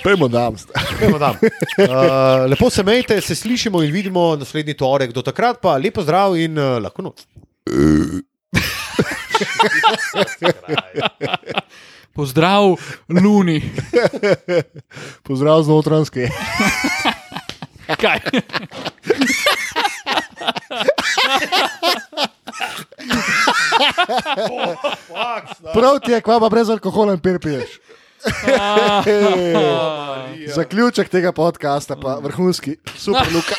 Pejmo dam. Gremo tam. (laughs) Uh, lepo se mejte, se slišimo in vidimo naslednji torek. Do takrat pa lepo zdrav in uh, lahko noč. (laughs) Pozdrav, Luni. (laughs) Pozdrav z notranske. Kaj? Prav ti je, kva pa brez alkohola in pir piješ. (laughs) Zaključek tega podcasta pa vrhunski, super luka.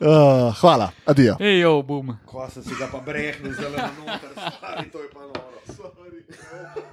uh, (laughs) hvala, adijo. Ej, jo, bum. Ko sem si ga pa brehnil, zelo noter, stari, to je pa noro. Oh, (laughs)